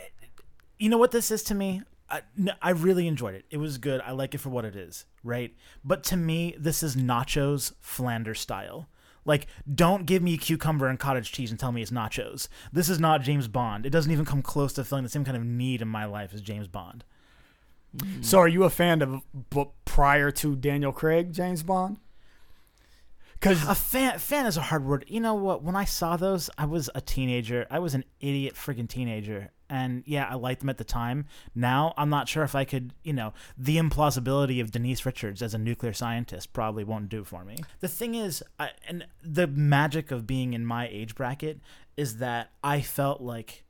you know what this is to me? I, no, I really enjoyed it. It was good. I like it for what it is, right? But to me, this is nachos Flanders style. Like, don't give me cucumber and cottage cheese and tell me it's nachos. This is not James Bond. It doesn't even come close to filling the same kind of need in my life as James Bond. So, are you a fan of prior to Daniel Craig James Bond? Because A fan fan is a hard word. You know what? When I saw those, I was a teenager. I was an idiot freaking teenager. And yeah, I liked them at the time. Now, I'm not sure if I could, you know, the implausibility of Denise Richards as a nuclear scientist probably won't do for me. The thing is, I, and the magic of being in my age bracket is that I felt like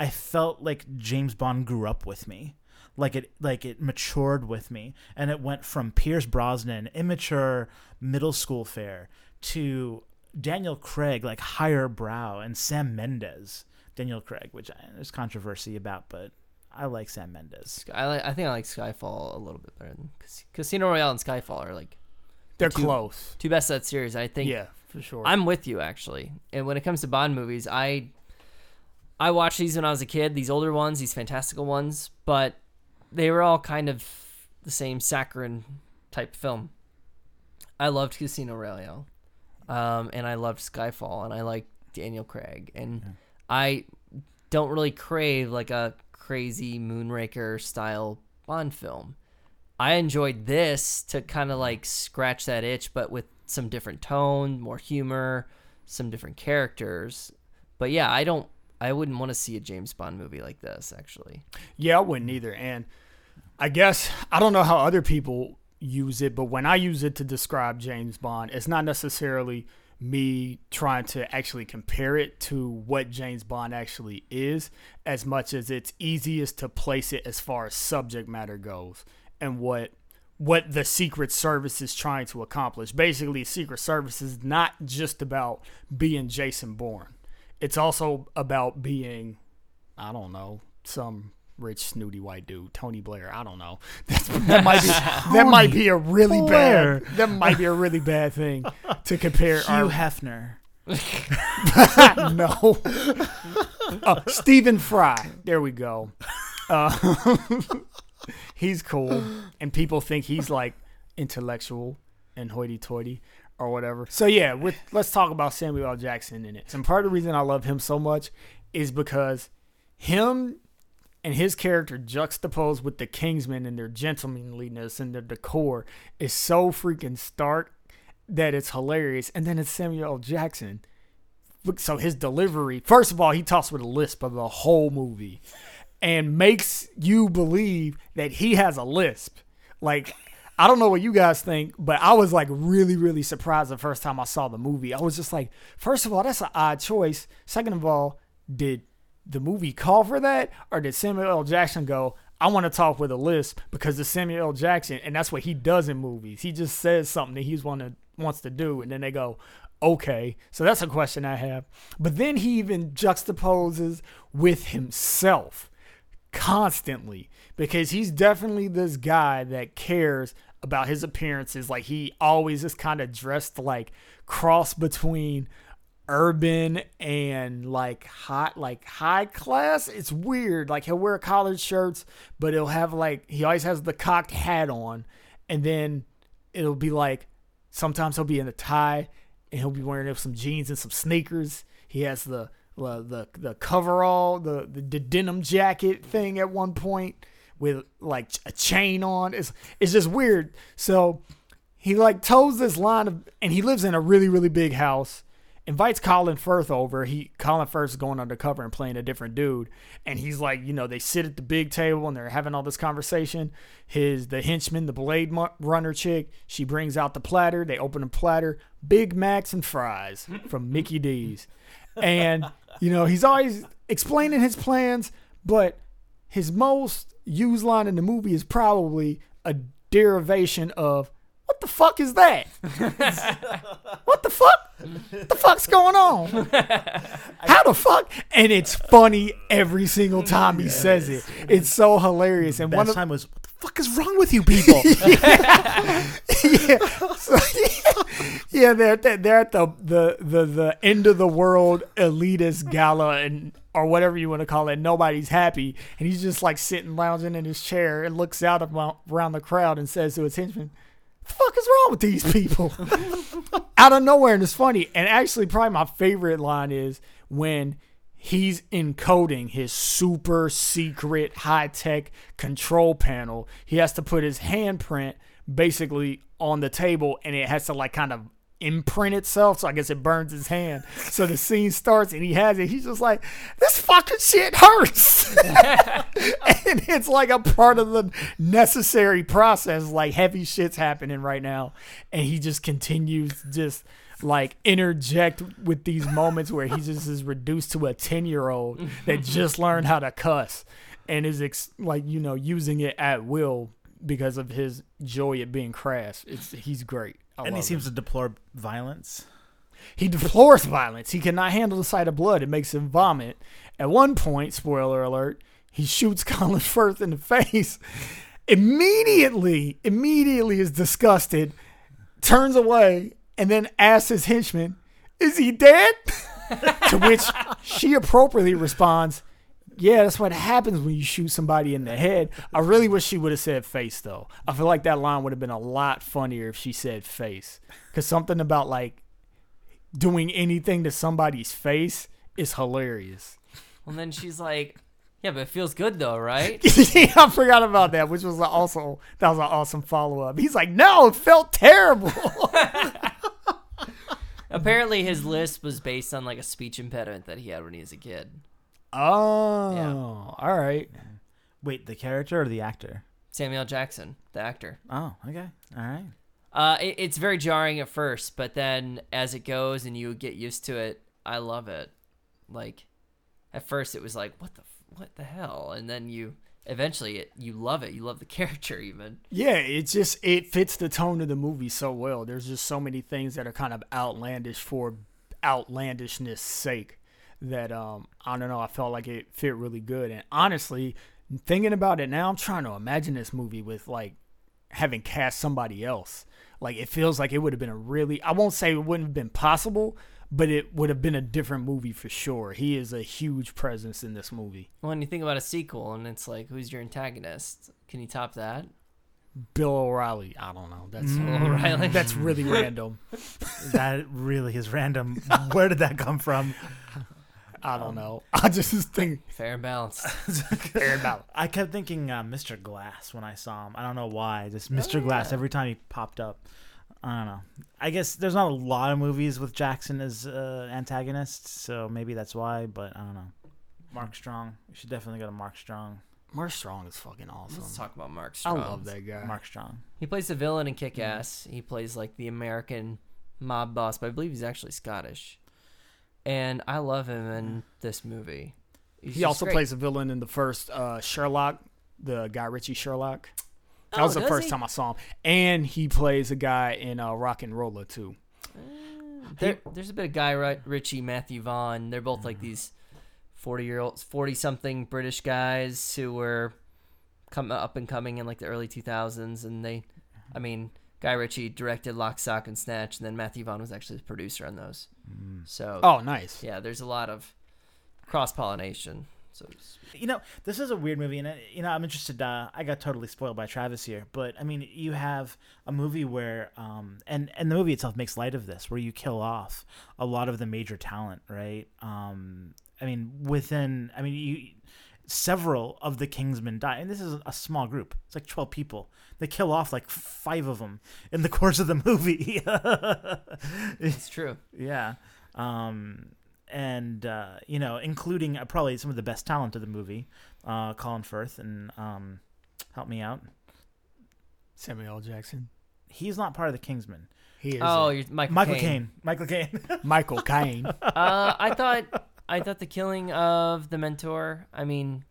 I felt like James Bond grew up with me. Like it like it matured with me and it went from Pierce Brosnan, immature middle school fare, to Daniel Craig, like higher brow, and Sam Mendes. Daniel Craig, which I, there's controversy about, but I like Sam Mendes. I like. I think I like Skyfall a little bit better than Cas- Casino Royale and Skyfall are like they're two- close. two best of that series. I think. Yeah, for sure. I'm with you actually. And when it comes to Bond movies, I I watched these when I was a kid, these older ones, these fantastical ones, but they were all kind of the same saccharine type film. I loved Casino Royale. Um, and I loved Skyfall and I liked Daniel Craig and I don't really crave like a crazy Moonraker style Bond film. I enjoyed this to kind of like scratch that itch, but with some different tone, more humor, some different characters. But yeah, I don't, I wouldn't want to see a James Bond movie like this, actually. Yeah, I wouldn't either. And I guess I don't know how other people use it, but when I use it to describe James Bond, it's not necessarily me trying to actually compare it to what James Bond actually is, as much as it's easiest to place it as far as subject matter goes and what what the Secret Service is trying to accomplish. Basically, Secret Service is not just about being Jason Bourne. It's also about being I don't know, some rich snooty white dude, Tony Blair. I don't know. That's, [LAUGHS] that might be that [LAUGHS] might be a really Blair. bad that might be a really bad thing to compare Hugh our Hefner. [LAUGHS] no. Uh, Stephen Fry. There we go. Uh, he's cool, and people think he's like intellectual and hoity-toity or whatever. So yeah, with let's talk about Samuel L. Jackson in it. And part of the reason I love him so much is because him and his character juxtaposed with the Kingsmen and their gentlemanliness and their decor is so freaking stark that it's hilarious. And then it's Samuel L. Jackson. So his delivery, first of all, he talks with a lisp of the whole movie and makes you believe that he has a lisp. Like, I don't know what you guys think, but I was like really, really surprised the first time I saw the movie. I was just like, first of all, that's an odd choice. Second of all, did the movie call for that? Or did Samuel L. Jackson go, I want to talk with a list because it's Samuel L. Jackson, and that's what he does in movies. He just says something that he's want to wants to do, and then they go, Okay, so that's a question I have. But then he even juxtaposes with himself constantly because he's definitely this guy that cares about his appearances. Like he always is kind of dressed like cross between urban and like hot like high class it's weird like he'll wear collared shirts but he'll have like he always has the cocked hat on and then it'll be like sometimes he'll be in a tie and he'll be wearing some jeans and some sneakers he has the the the, the coverall the, the the denim jacket thing at one point with like a chain on it's it's just weird so he like toes this line of and he lives in a really really big house invites Colin Firth over. He Colin Firth is going undercover and playing a different dude, and he's like, you know, they sit at the big table and they're having all this conversation. His the henchman, the blade runner chick, she brings out the platter. They open a platter, Big Macs and fries from Mickey D's, and you know he's always explaining his plans, but his most used line in the movie is probably a derivation of what the fuck is that? [LAUGHS] what the fuck? What the fuck's going on? [LAUGHS] How the fuck? And it's funny every single time he says it. It's so hilarious. And one of time was, what the fuck is wrong with you people? [LAUGHS] yeah, so, yeah, they're they're they're at the, the the the end of the world elitist gala and or whatever you want to call it. Nobody's happy, and he's just like sitting lounging in his chair and looks out around the crowd and says to his henchman, "The fuck is wrong with these people?" [LAUGHS] out of nowhere, and it's funny. And actually, probably my favorite line is when he's encoding his super secret high tech control panel. He has to put his handprint basically on the table and it has to like kind of imprint itself. So I guess it burns his hand. So the scene starts and he has it. He's just like, this fucking shit hurts. [LAUGHS] and it's like a part of the necessary process. Like heavy shit's happening right now. And he just continues just like interject with these moments where he just is reduced to a 10 year old that just learned how to cuss and is ex- like you know using it at will because of his joy at being crass it's he's great and he seems him. to deplore violence. he deplores violence he cannot handle the sight of blood it makes him vomit at one point spoiler alert he shoots [LAUGHS] colin firth in the face immediately immediately is disgusted turns away and then asks his henchman, Is he dead? [LAUGHS] to which she appropriately responds, Yeah, that's what happens when you shoot somebody in the head. I really wish she would have said face, though. I feel like that line would have been a lot funnier if she said face. Because something about like doing anything to somebody's face is hilarious. Well, then she's like, "Yeah, but it feels good though, right?" [LAUGHS] yeah, I forgot about that, which was also that was an awesome follow up. He's like, "No, it felt terrible." [LAUGHS] Apparently, his list was based on like a speech impediment that he had when he was a kid. Oh, all right. Wait, the character or the actor? Samuel Jackson, the actor. Oh, okay. All right. Uh, it, it's very jarring at first, but then as it goes and you get used to it, I love it. Like, at first it was like, what the f- what the hell, and then you eventually it, you love it. You love the [LAUGHS] character even. Yeah, it just it fits the tone of the movie so well. There's just so many things that are kind of outlandish for outlandishness sake that um I don't know, I felt like it fit really good. And honestly, thinking about it now, I'm trying to imagine this movie with like having cast somebody else. Like it feels like it would have been a really I won't say it wouldn't have been possible, but it would have been a different movie for sure. He is a huge presence in this movie. When you think about a sequel and it's like, who's your antagonist? Can you top that? Bill O'Reilly, I don't know. That's O'Reilly. [LAUGHS] that's really [LAUGHS] random. That really is random. Where did that come from? [LAUGHS] I don't know. [LAUGHS] I just think Fair and balanced. [LAUGHS] fair about. I kept thinking uh, Mr. Glass when I saw him. I don't know why. Just Mr. Glass every time he popped up. I don't know. I guess there's not a lot of movies with Jackson as uh, antagonist, so maybe that's why. But I don't know. Mark Strong. We should definitely go to Mark Strong. Mark Strong is fucking awesome. Let's talk about Mark Strong. I love that guy. Mark Strong. He plays the villain in Kick Ass. He plays like the American mob boss, but I believe he's actually Scottish. And I love him in this movie. He's He also great. plays a villain in the first uh, Sherlock, the Guy Ritchie Sherlock. That Oh, was the first he? time I saw him, and he plays a guy in uh, RocknRolla too. there, there's a bit of Guy Ri- Ritchie, Matthew Vaughn. They're both like these forty year olds, forty something British guys who were come up and coming in like the early two thousands, and they, I mean, Guy Ritchie directed Lock, Stock, and Snatch, and then Matthew Vaughn was actually the producer on those. So Oh, nice. yeah, there's a lot of cross pollination. So. You know, this is a weird movie, and uh, you know, I'm interested. Uh, I got totally spoiled by Travis here, but I mean, you have a movie where, um, and and the movie itself makes light of this, where you kill off a lot of the major talent, right? Um, I mean, within, I mean, you several of the Kingsmen die, and this is a small group. It's like 12 people. They kill off like five of them in the [LAUGHS] course of the movie. [LAUGHS] it's true. Yeah. Um, and, uh, you know, including uh, probably some of the best talent of the movie, uh, Colin Firth, and um, help me out. Samuel L. Jackson. He's not part of the Kingsmen. He is. Oh, you're Michael, Michael Caine. Caine. Michael Caine. [LAUGHS] Michael Caine. uh, I thought I thought the killing of the mentor, I mean,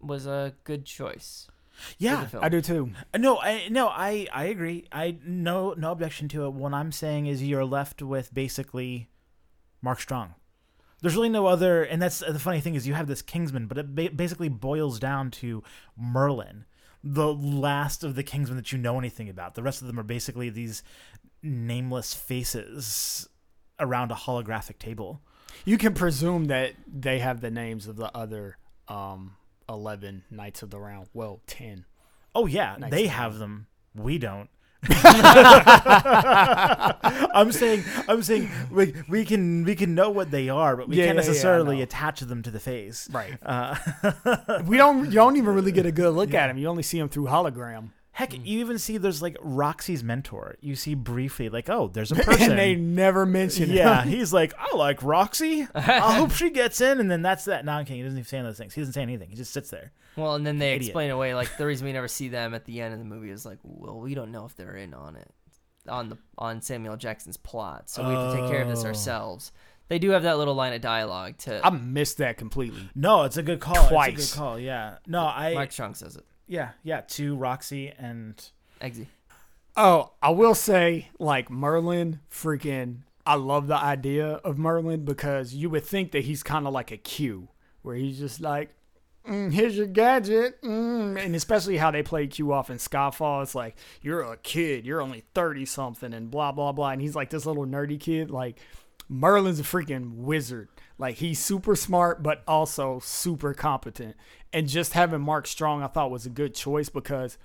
was a good choice. yeah. I do too. Uh, no, I no, I I agree. I no no objection to it. What I'm saying is you're left with basically Mark Strong. There's really no other, and that's uh, the funny thing is you have this Kingsman, but it ba- basically boils down to Merlin, the last of the Kingsmen that you know anything about. The rest of them are basically these nameless faces around a holographic table. You can presume that they have the names of the other um, 11 Knights of the Round. Well, 10. Oh yeah, Nice. they have them. We don't. [LAUGHS] I'm saying, I'm saying, we, we can we can know what they are, but we Yeah, can't yeah, yeah, necessarily know. attach them to the face. Right. Uh, [LAUGHS] We don't. You don't even really get a good look at them. You only see them through hologram. Heck, Hmm. you even see there's like Roxy's mentor. You see briefly, like, oh, there's a [LAUGHS] person. and they never mention yeah, him. he's like, I like Roxy. I [LAUGHS] hope she gets in, and then that's that. No, I'm kidding. He doesn't even say those things. He doesn't say anything. He just sits there. Well, and then they Idiot. explain away like the reason we never [LAUGHS] see them at the end of the movie is like, well, we don't know if they're in on it, on the on Samuel Jackson's plot, so we have to take care of this Oh. ourselves. They do have that little line of dialogue to I missed that completely. No, it's a good call. It's a Twice. good call. Yeah. No, I. Mark Strong says it. Yeah, yeah. To Roxy and Eggsy. Oh, I will say, like Merlin, freaking, I love the idea of Merlin because you would think that he's kind of like a Q, where he's just like, mm, "Here's your gadget," mm. and especially how they play Q off in Skyfall. It's like you're a kid, you're only thirty something, and blah blah blah, and he's like this little nerdy kid. Like Merlin's a freaking wizard. Like he's super smart, but also super competent. And just having Mark Strong, I thought was a good choice because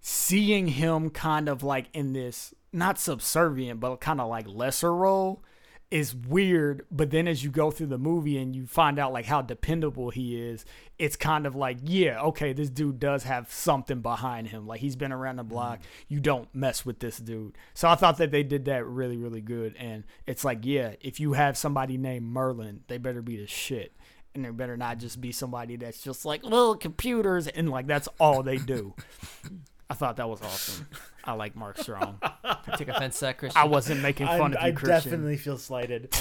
seeing him kind of like in this not subservient but kind of like lesser role is weird but then as you go through the movie and you find out like how dependable he is it's kind of like yeah okay this dude does have something behind him. Like he's been around the mm-hmm. block. You don't mess with this dude. So i thought that they did that really really good. And it's like yeah if you have somebody named merlin they better be the shit. And they better not just be somebody that's just like little computers. And like that's all they do [LAUGHS] I thought that was awesome. I like Mark Strong. I [LAUGHS] take offense to that, Christian. I wasn't making fun I, of I you, Christian. definitely feel slighted.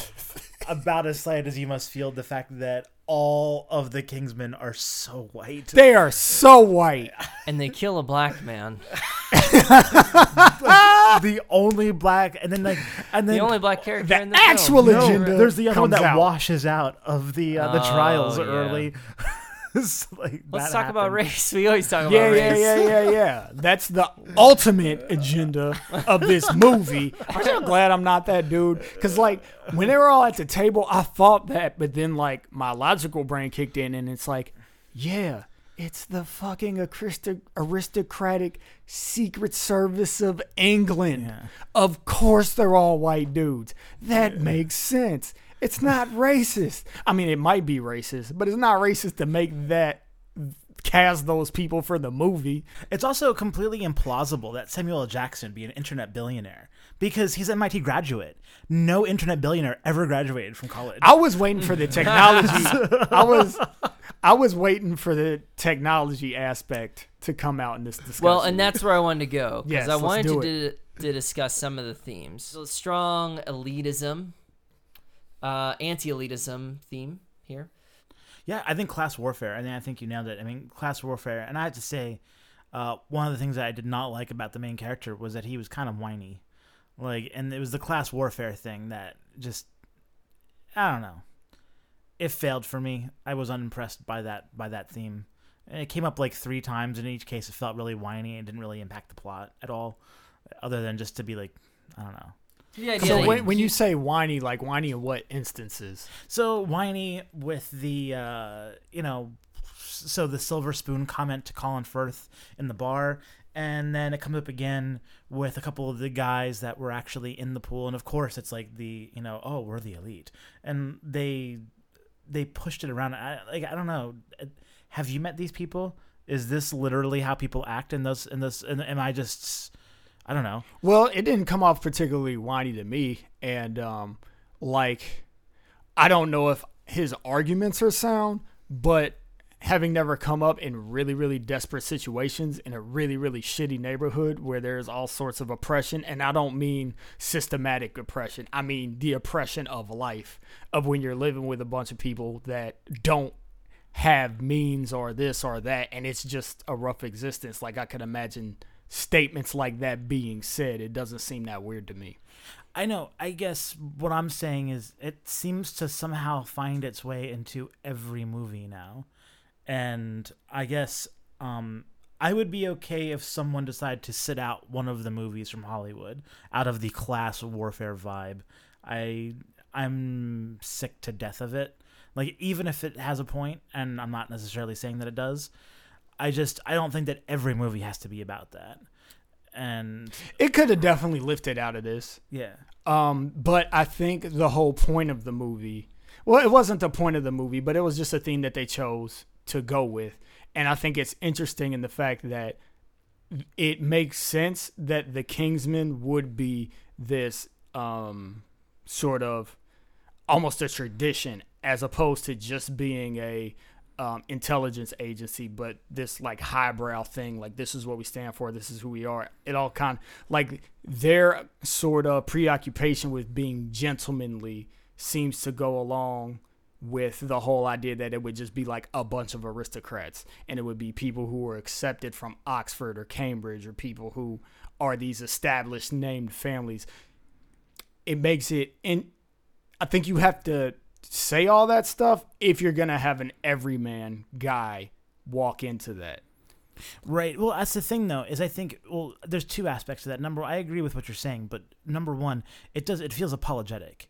About as slighted as you must feel the fact that all of the Kingsmen are so white. They are so white. and they kill a black man. the only black, and then like, and then The only black character The in the actual film. no, agenda there's the other one that out. washes out of the uh, the Oh, trials yeah. early. It's [LAUGHS] like, Let's talk about race. We always talk Yeah, about yeah, race. yeah, yeah, yeah. That's the ultimate agenda of this [LAUGHS] movie. Aren't you glad I'm not that dude? Because, like, when they were all at the table, I thought that, but then, like, my logical brain kicked in, and it's like, yeah, it's the fucking aristocratic Secret Service of England. Yeah. Of course, they're all white dudes. That makes sense. It's not racist. I mean, it might be racist, but it's not racist to make that cast those people for the movie. It's also completely implausible that Samuel L. Jackson be an internet billionaire because he's an MIT graduate. No internet billionaire ever graduated from college. I was waiting for the [LAUGHS] technology. I was I was waiting for the technology aspect to come out in this discussion. Well, and that's where I wanted to go because Yes, I wanted do to, to discuss some of the themes. So strong elitism, uh, anti-elitism theme here. Yeah, I think class warfare. I mean, I think you nailed it. I mean, class warfare. And I have to say, uh, one of the things that I did not like about the main character was that he was kind of whiny. Like, and it was the class warfare thing that just, I don't know. It failed for me. I was unimpressed by that by that theme. And it came up like three times, and in each case, it felt really whiny and didn't really impact the plot at all, other than just to be like, I don't know. The idea So that when, when you say whiny, like whiny in what instances? So whiny with the, uh, you know, so the silver spoon comment to Colin Firth in the bar, and then it comes up again with a couple of the guys that were actually in the pool, and of course it's like the, you know, oh we're the elite, and they they pushed it around. I like I don't know. Have you met these people? Is this literally how people act in those in this? And am I just? I don't know. Well, it didn't come off particularly whiny to me, and um, like I don't know if his arguments are sound, but having never come up in really, really desperate situations in a really, really shitty neighborhood where there's all sorts of oppression, and I don't mean systematic oppression, I mean the oppression of life, of when you're living with a bunch of people that don't have means or this or that, and it's just a rough existence. Like I could imagine statements like that being said. It doesn't seem that weird to me. I know. I guess what I'm saying is it seems to somehow find its way into every movie now. And I guess um, I would be okay if someone decided to sit out one of the movies from Hollywood out of the class warfare vibe. I I'm sick to death of it. Like even if it has a point, and I'm not necessarily saying that it does, I just I don't think that every movie has to be about that. And It could have definitely lifted out of this. yeah, Um, but I think the whole point of the movie, well, it wasn't the point of the movie, but it was just a theme that they chose to go with. And I think it's interesting in the fact that it makes sense that the Kingsman would be this um, sort of almost a tradition as opposed to just being a um, intelligence agency, but this like highbrow thing, like this is what we stand for, this is who we are. It all kind of like their sort of preoccupation with being gentlemanly seems to go along with the whole idea that it would just be like a bunch of aristocrats and it would be people who were accepted from Oxford or Cambridge or people who are these established named families. It makes it and I think you have to say all that stuff if you're gonna have an everyman guy walk into that. Right. Well, that's the thing, though, is I think well, there's two aspects to that. Number, I agree with what you're saying, but number one, it does it feels apologetic,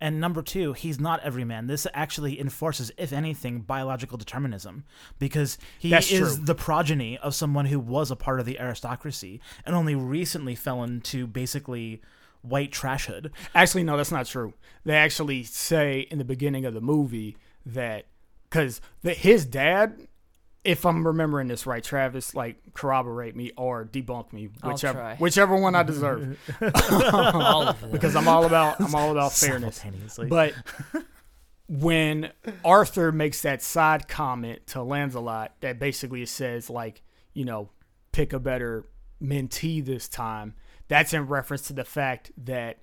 and number two, he's not every man. This actually enforces, if anything, biological determinism because he That's is true. the progeny of someone who was a part of the aristocracy and only recently fell into basically white trashhood. Actually, no, that's not true. They actually say in the beginning of the movie that because his dad, if I'm remembering this right, Travis, like corroborate me or debunk me, whichever whichever one I deserve, all of them. because I'm all about I'm all about fairness. But when Arthur makes that side comment to Lancelot that basically says like, you know, pick a better mentee this time, that's in reference to the fact that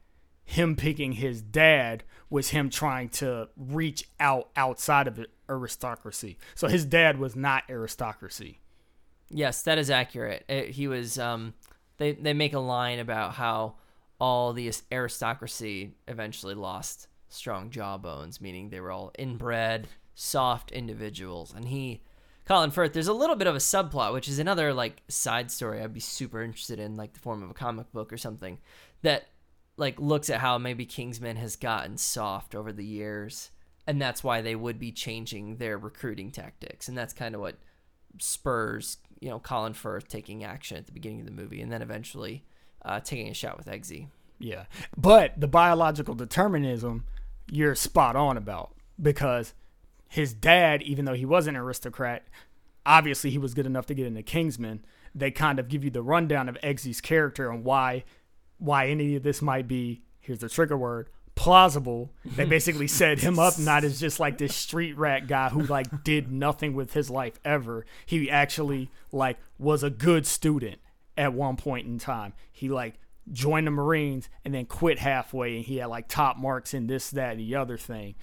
him picking his dad was him trying to reach out outside of aristocracy. So his dad was not aristocracy. Yes, that is accurate. It, he was. Um, they they make a line about how all the aristocracy eventually lost strong jawbones, meaning they were all inbred, soft individuals. And he, Colin Firth, there's a little bit of a subplot, which is another like side story I'd be super interested in, like the form of a comic book or something that like looks at how maybe Kingsman has gotten soft over the years, and that's why they would be changing their recruiting tactics, and that's kind of what spurs you know Colin Firth taking action at the beginning of the movie, and then eventually uh, taking a shot with Eggsy. Yeah. But the biological determinism, you're spot on about because his dad, even though he was an aristocrat, obviously he was good enough to get into Kingsman. They kind of give you the rundown of Eggsy's character and why why any of this might be here's the trigger word plausible. They [LAUGHS] basically set him up not as just like this street rat guy who like did nothing with his life ever. He actually like was a good student at one point in time. He like joined the Marines and then quit halfway and he had like top marks in this, that, and the other thing.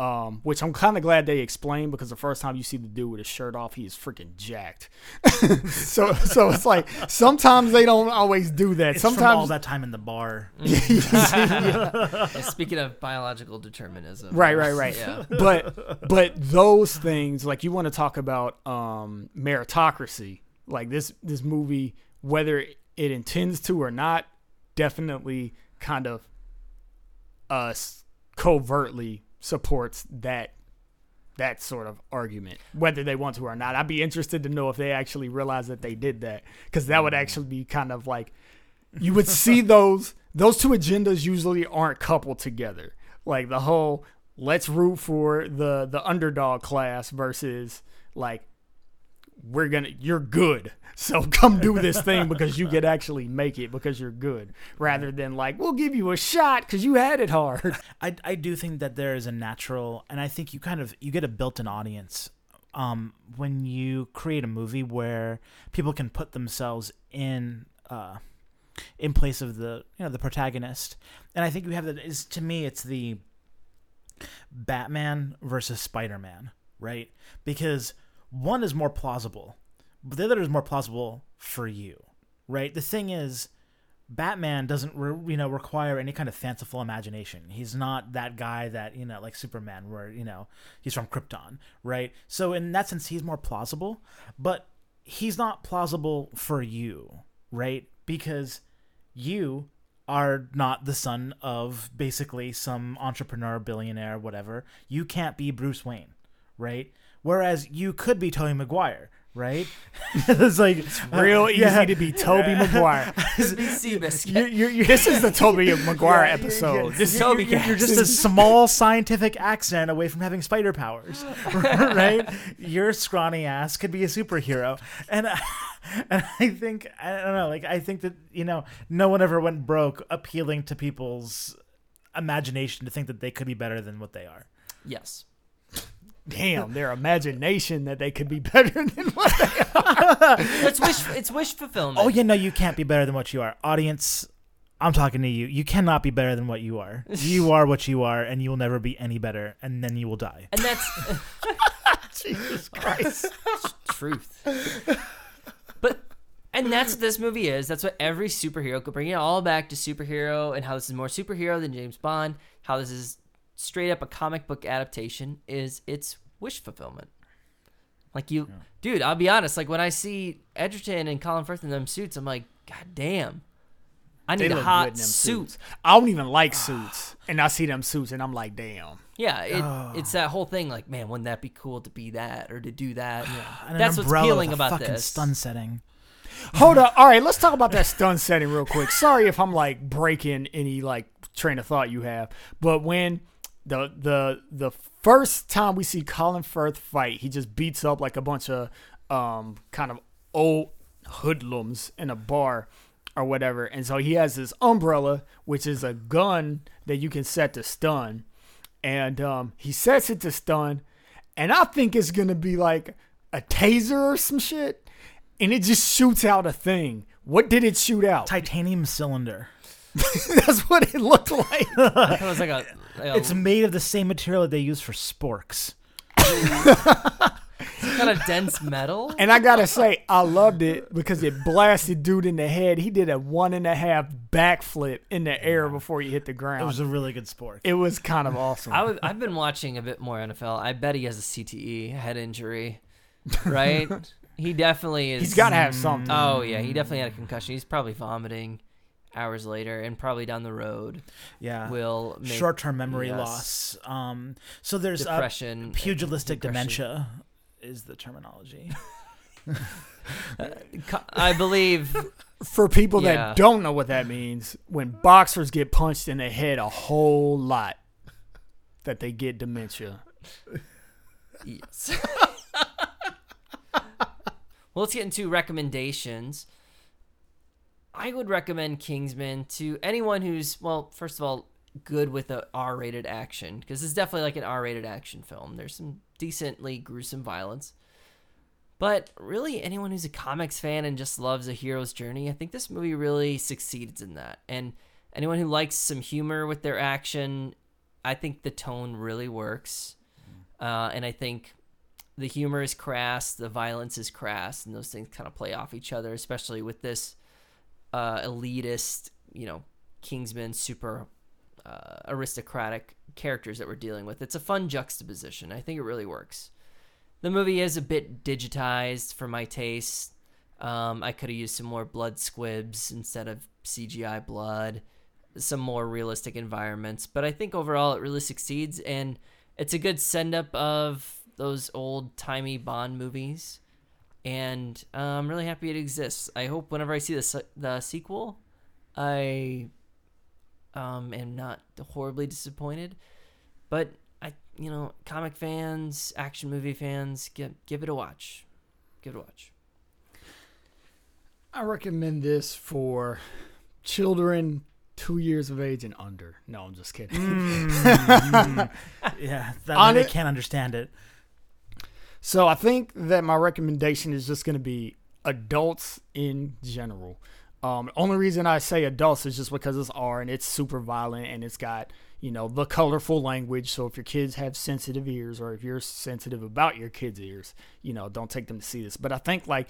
Um, which I'm kind of glad they explained because the first time you see the dude with his shirt off, he is freaking jacked. [LAUGHS] so, so it's like sometimes they don't always do that. It's from all that time in the bar. [LAUGHS] Yeah, Speaking of biological determinism. right, right, right. Yeah. But, but those things, like you want to talk about um, meritocracy, like this, this movie, whether it intends to or not, definitely kind of uh, covertly supports that that sort of argument, whether they want to or not. I'd be interested to know if they actually realize that they did that, because that would actually be kind of like you would see [LAUGHS] those those two agendas usually aren't coupled together. Like the whole let's root for the the underdog class versus like we're gonna you're good. [LAUGHS] So come do this thing because you could actually make it because you're good rather than like we'll give you a shot because you had it hard. [LAUGHS] I, I do think that there is a natural and i think you kind of you get a built-in audience um, when you create a movie where people can put themselves in uh, in place of the you know the protagonist. And i think you have that is to me it's the batman versus spider-man right? Because one is more plausible but the other is more plausible for you right the thing is Batman doesn't, re- you know, require any kind of fanciful imagination. He's not that guy that you know, like Superman, where you know he's from Krypton, right? So in that sense, he's more plausible, but he's not plausible for you, right? Because you are not the son of basically some entrepreneur, billionaire, whatever. You can't be Bruce Wayne, right? Whereas you could be Tobey Maguire, right? [LAUGHS] it's like it's uh, real easy yeah. to be tobey maguire [LAUGHS] this is the tobey [LAUGHS] maguire Yeah, episode yeah, this you're, Tobey you're, you're just a small scientific accident away from having spider powers, right? Your scrawny ass could be a superhero, and and I think I don't know, like I think that you know, no one ever went broke appealing to people's imagination to think that they could be better than what they are. Yes. Damn their imagination that they could be [LAUGHS] better than what they [LAUGHS] It's wish. It's wish fulfillment. Oh yeah, no, you can't be better than what you are, audience. I'm talking to you. You cannot be better than what you are. [LAUGHS] You are what you are, and you will never be any better, and then you will die. And that's jesus christ truth. But and that's what this movie is. That's what every superhero could bring it all back to superhero and how this is more superhero than James Bond. How this is straight up a comic book adaptation. Is it's wish fulfillment. Like you, dude. I'll be honest. Like when I see Egerton and Colin Firth in them suits, I'm like, God damn. I need a hot good in them suit. suits i don't even like [SIGHS] suits and i see them suits and i'm like damn Yeah, it, it's that whole thing. Like, man, wouldn't that be cool to be that or to do that? [SIGHS] An That's what's appealing about fucking this. stun setting. Hold up. All right, let's talk about that stun setting real quick. Sorry if I'm like breaking any like train of thought you have, but when the the the first time we see Colin Firth fight, he just beats up like a bunch of um kind of old hoodlums in a bar or whatever, and so he has this umbrella, which is a gun that you can set to stun, and um he sets it to stun, and I think it's gonna be like a taser or some shit and it just shoots out a thing. What did it shoot out? Titanium cylinder. [LAUGHS] That's what it looked like. [LAUGHS] It was like a, like a It's made of the same material that they use for sporks. It's kind of dense metal. and I gotta say, I loved it because it blasted dude in the head. He did a one and a half backflip in the air before he hit the ground. It was a really good sport. it was kind of awesome. I w- I've been watching a bit more NFL. I bet he has a CTE, head injury, right? [LAUGHS] he definitely is. He's got to have something. Oh yeah, he definitely had a concussion. He's probably vomiting hours later, and probably down the road Yeah. will Short-term memory yes. loss. Um, so there's uh, depression, pugilistic depression. dementia is the terminology. [LAUGHS] Co- I believe [LAUGHS] For people Yeah. that don't know what that means, when boxers get punched in the head a whole lot, that they get dementia. Yes. [LAUGHS] well, let's get into recommendations. I would recommend Kingsman to anyone who's, well, first of all, good with a R-rated action because it's definitely like an R-rated action film. There's some decently gruesome violence. But really, anyone who's a comics fan and just loves a hero's journey, I think this movie really succeeds in that. And anyone who likes some humor with their action, I think the tone really works, uh, and I think the humor is crass, the violence is crass, and those things kind of play off each other, especially with this uh, elitist, you know, Kingsman super uh, aristocratic characters that we're dealing with. It's a fun juxtaposition. I think it really works. The movie is a bit digitized for my taste. Um, I could have used some more blood squibs instead of CGI blood, some more realistic environments, but I think overall it really succeeds, and it's a good send up of those old timey Bond movies. And uh, I'm really happy it exists. I hope whenever I see the se- the sequel, I um, am not horribly disappointed. But I, you know, comic fans, action movie fans, give give it a watch. Give it a watch. I recommend this for children two years of age and under. No, I'm just kidding. [LAUGHS] Yeah, that On way it- they can't understand it. So I think that my recommendation is just going to be adults in general. Um, only reason I say adults is just because it's R and it's super violent and it's got you know the colorful language. So if your kids have sensitive ears or if you're sensitive about your kids' ears, you know don't take them to see this. But I think like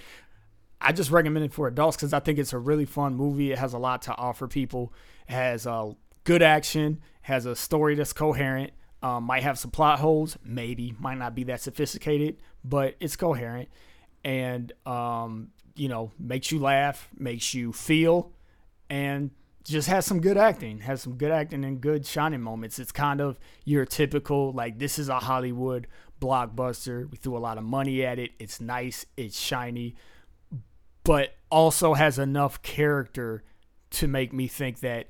I just recommend it for adults because I think it's a really fun movie. It has a lot to offer people. It has uh, good action, has a story that's coherent. Um, might have some plot holes, maybe might not be that sophisticated, but it's coherent, and um, you know makes you laugh, makes you feel, and just has some good acting. Has some good acting and good shining moments. It's kind of your typical like this is a Hollywood blockbuster. We threw a lot of money at it. It's nice. It's shiny but also has enough character to make me think that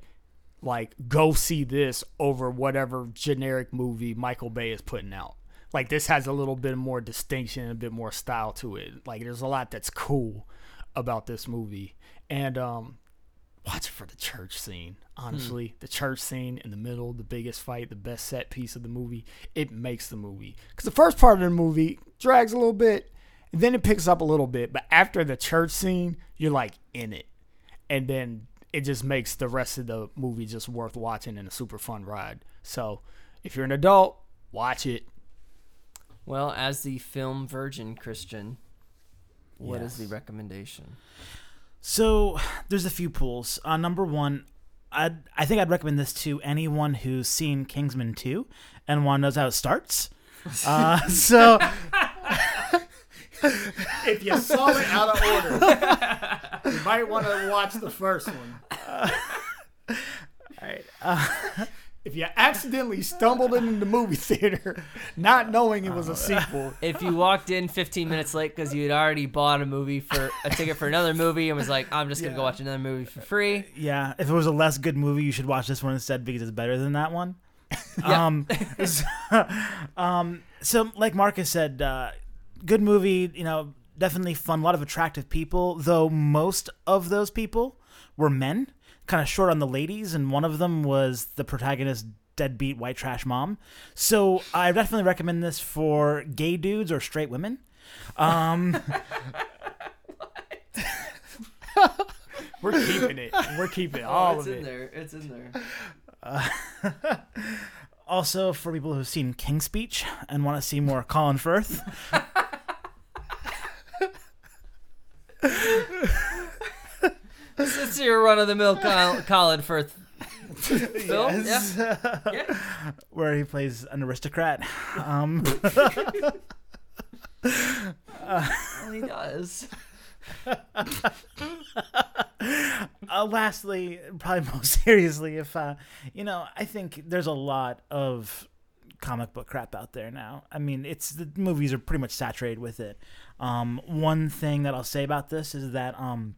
like go see this over whatever generic movie Michael Bay is putting out. Like this has a little bit more distinction, a bit more style to it. Like there's a lot that's cool about this movie. And um watch for the church scene. Honestly, the church scene in the middle, the biggest fight, the best set piece of the movie, it makes the movie. Cuz the first part of the movie drags a little bit, and then it picks up a little bit, but after the church scene, you're like in it. And then it just makes the rest of the movie just worth watching and a super fun ride. So, if you're an adult, watch it. Well, as the film virgin Christian, what is Yes. the recommendation? So there's a few pools. Uh, number one, I I think I'd recommend this to anyone who's seen Kingsman 2 and one knows how it starts. Uh, [LAUGHS] so If you saw it out of order, [LAUGHS] you might want to watch the first one. all right, uh, [LAUGHS] If you accidentally stumbled into the movie theater not knowing it was a sequel, If you walked in 15 minutes late because you had already bought a movie for a ticket for another movie and was like, I'm just gonna go watch another movie for free. yeah, if it was a less good movie, you should watch this one instead because it's better than that one. [LAUGHS] Um, [LAUGHS] so, um, so like Marcus said, uh, good movie. You know, definitely fun. A lot of attractive people, though most of those people were men, kind of short on the ladies, and one of them was the protagonist. Deadbeat white trash mom. So I definitely recommend this for gay dudes or straight women. Um, [LAUGHS] we're keeping it. We're keeping all it's of in it. there. It's in there. [LAUGHS] also for people who've seen King's Speech and want to see more Colin Firth. It's your run of the mill Col- Colin Firth film. Yes. Yeah. [LAUGHS] yeah. where he plays an aristocrat. Um, [LAUGHS] Well, he does. [LAUGHS] uh, lastly, probably most seriously, if uh, you know, I think there's a lot of comic book crap out there now. I mean, it's the movies are pretty much saturated with it. Um, one thing that I'll say about this is that, um,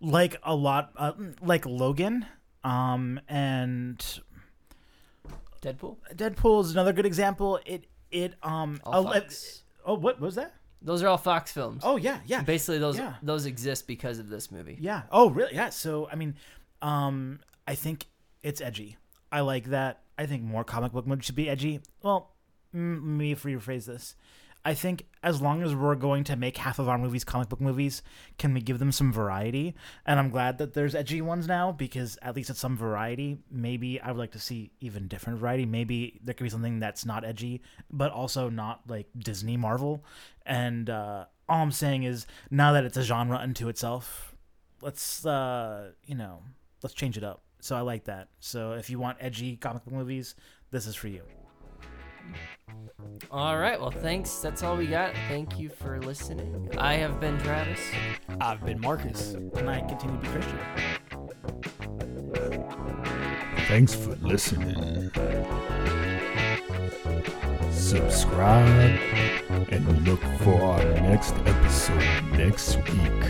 like a lot, uh, like Logan, um, and Deadpool. Deadpool is another good example. It it um All ele- Fox. oh what was that? Those are all Fox films. Oh yeah yeah Basically, those Yeah. those exist because of this movie. Yeah. Oh, really? Yeah. So, I mean, um, I think it's edgy. I like that. I think more comic book movies should be edgy. Well, let me rephrase this. I think as long as we're going to make half of our movies comic book movies, can we give them some variety? And I'm glad that there's edgy ones now because at least it's some variety. Maybe I would like to see even different variety. Maybe there could be something that's not edgy, but also not like Disney Marvel. And uh, all I'm saying is now that it's a genre unto itself, let's uh, you know let's change it up. So I like that. So if you want edgy comic book movies, this is for you. All right. Well, thanks. That's all we got. Thank you for listening. I have been Travis. I've been Marcus. And I continue to be Christian. Thanks for listening. Subscribe and look for our next episode next week.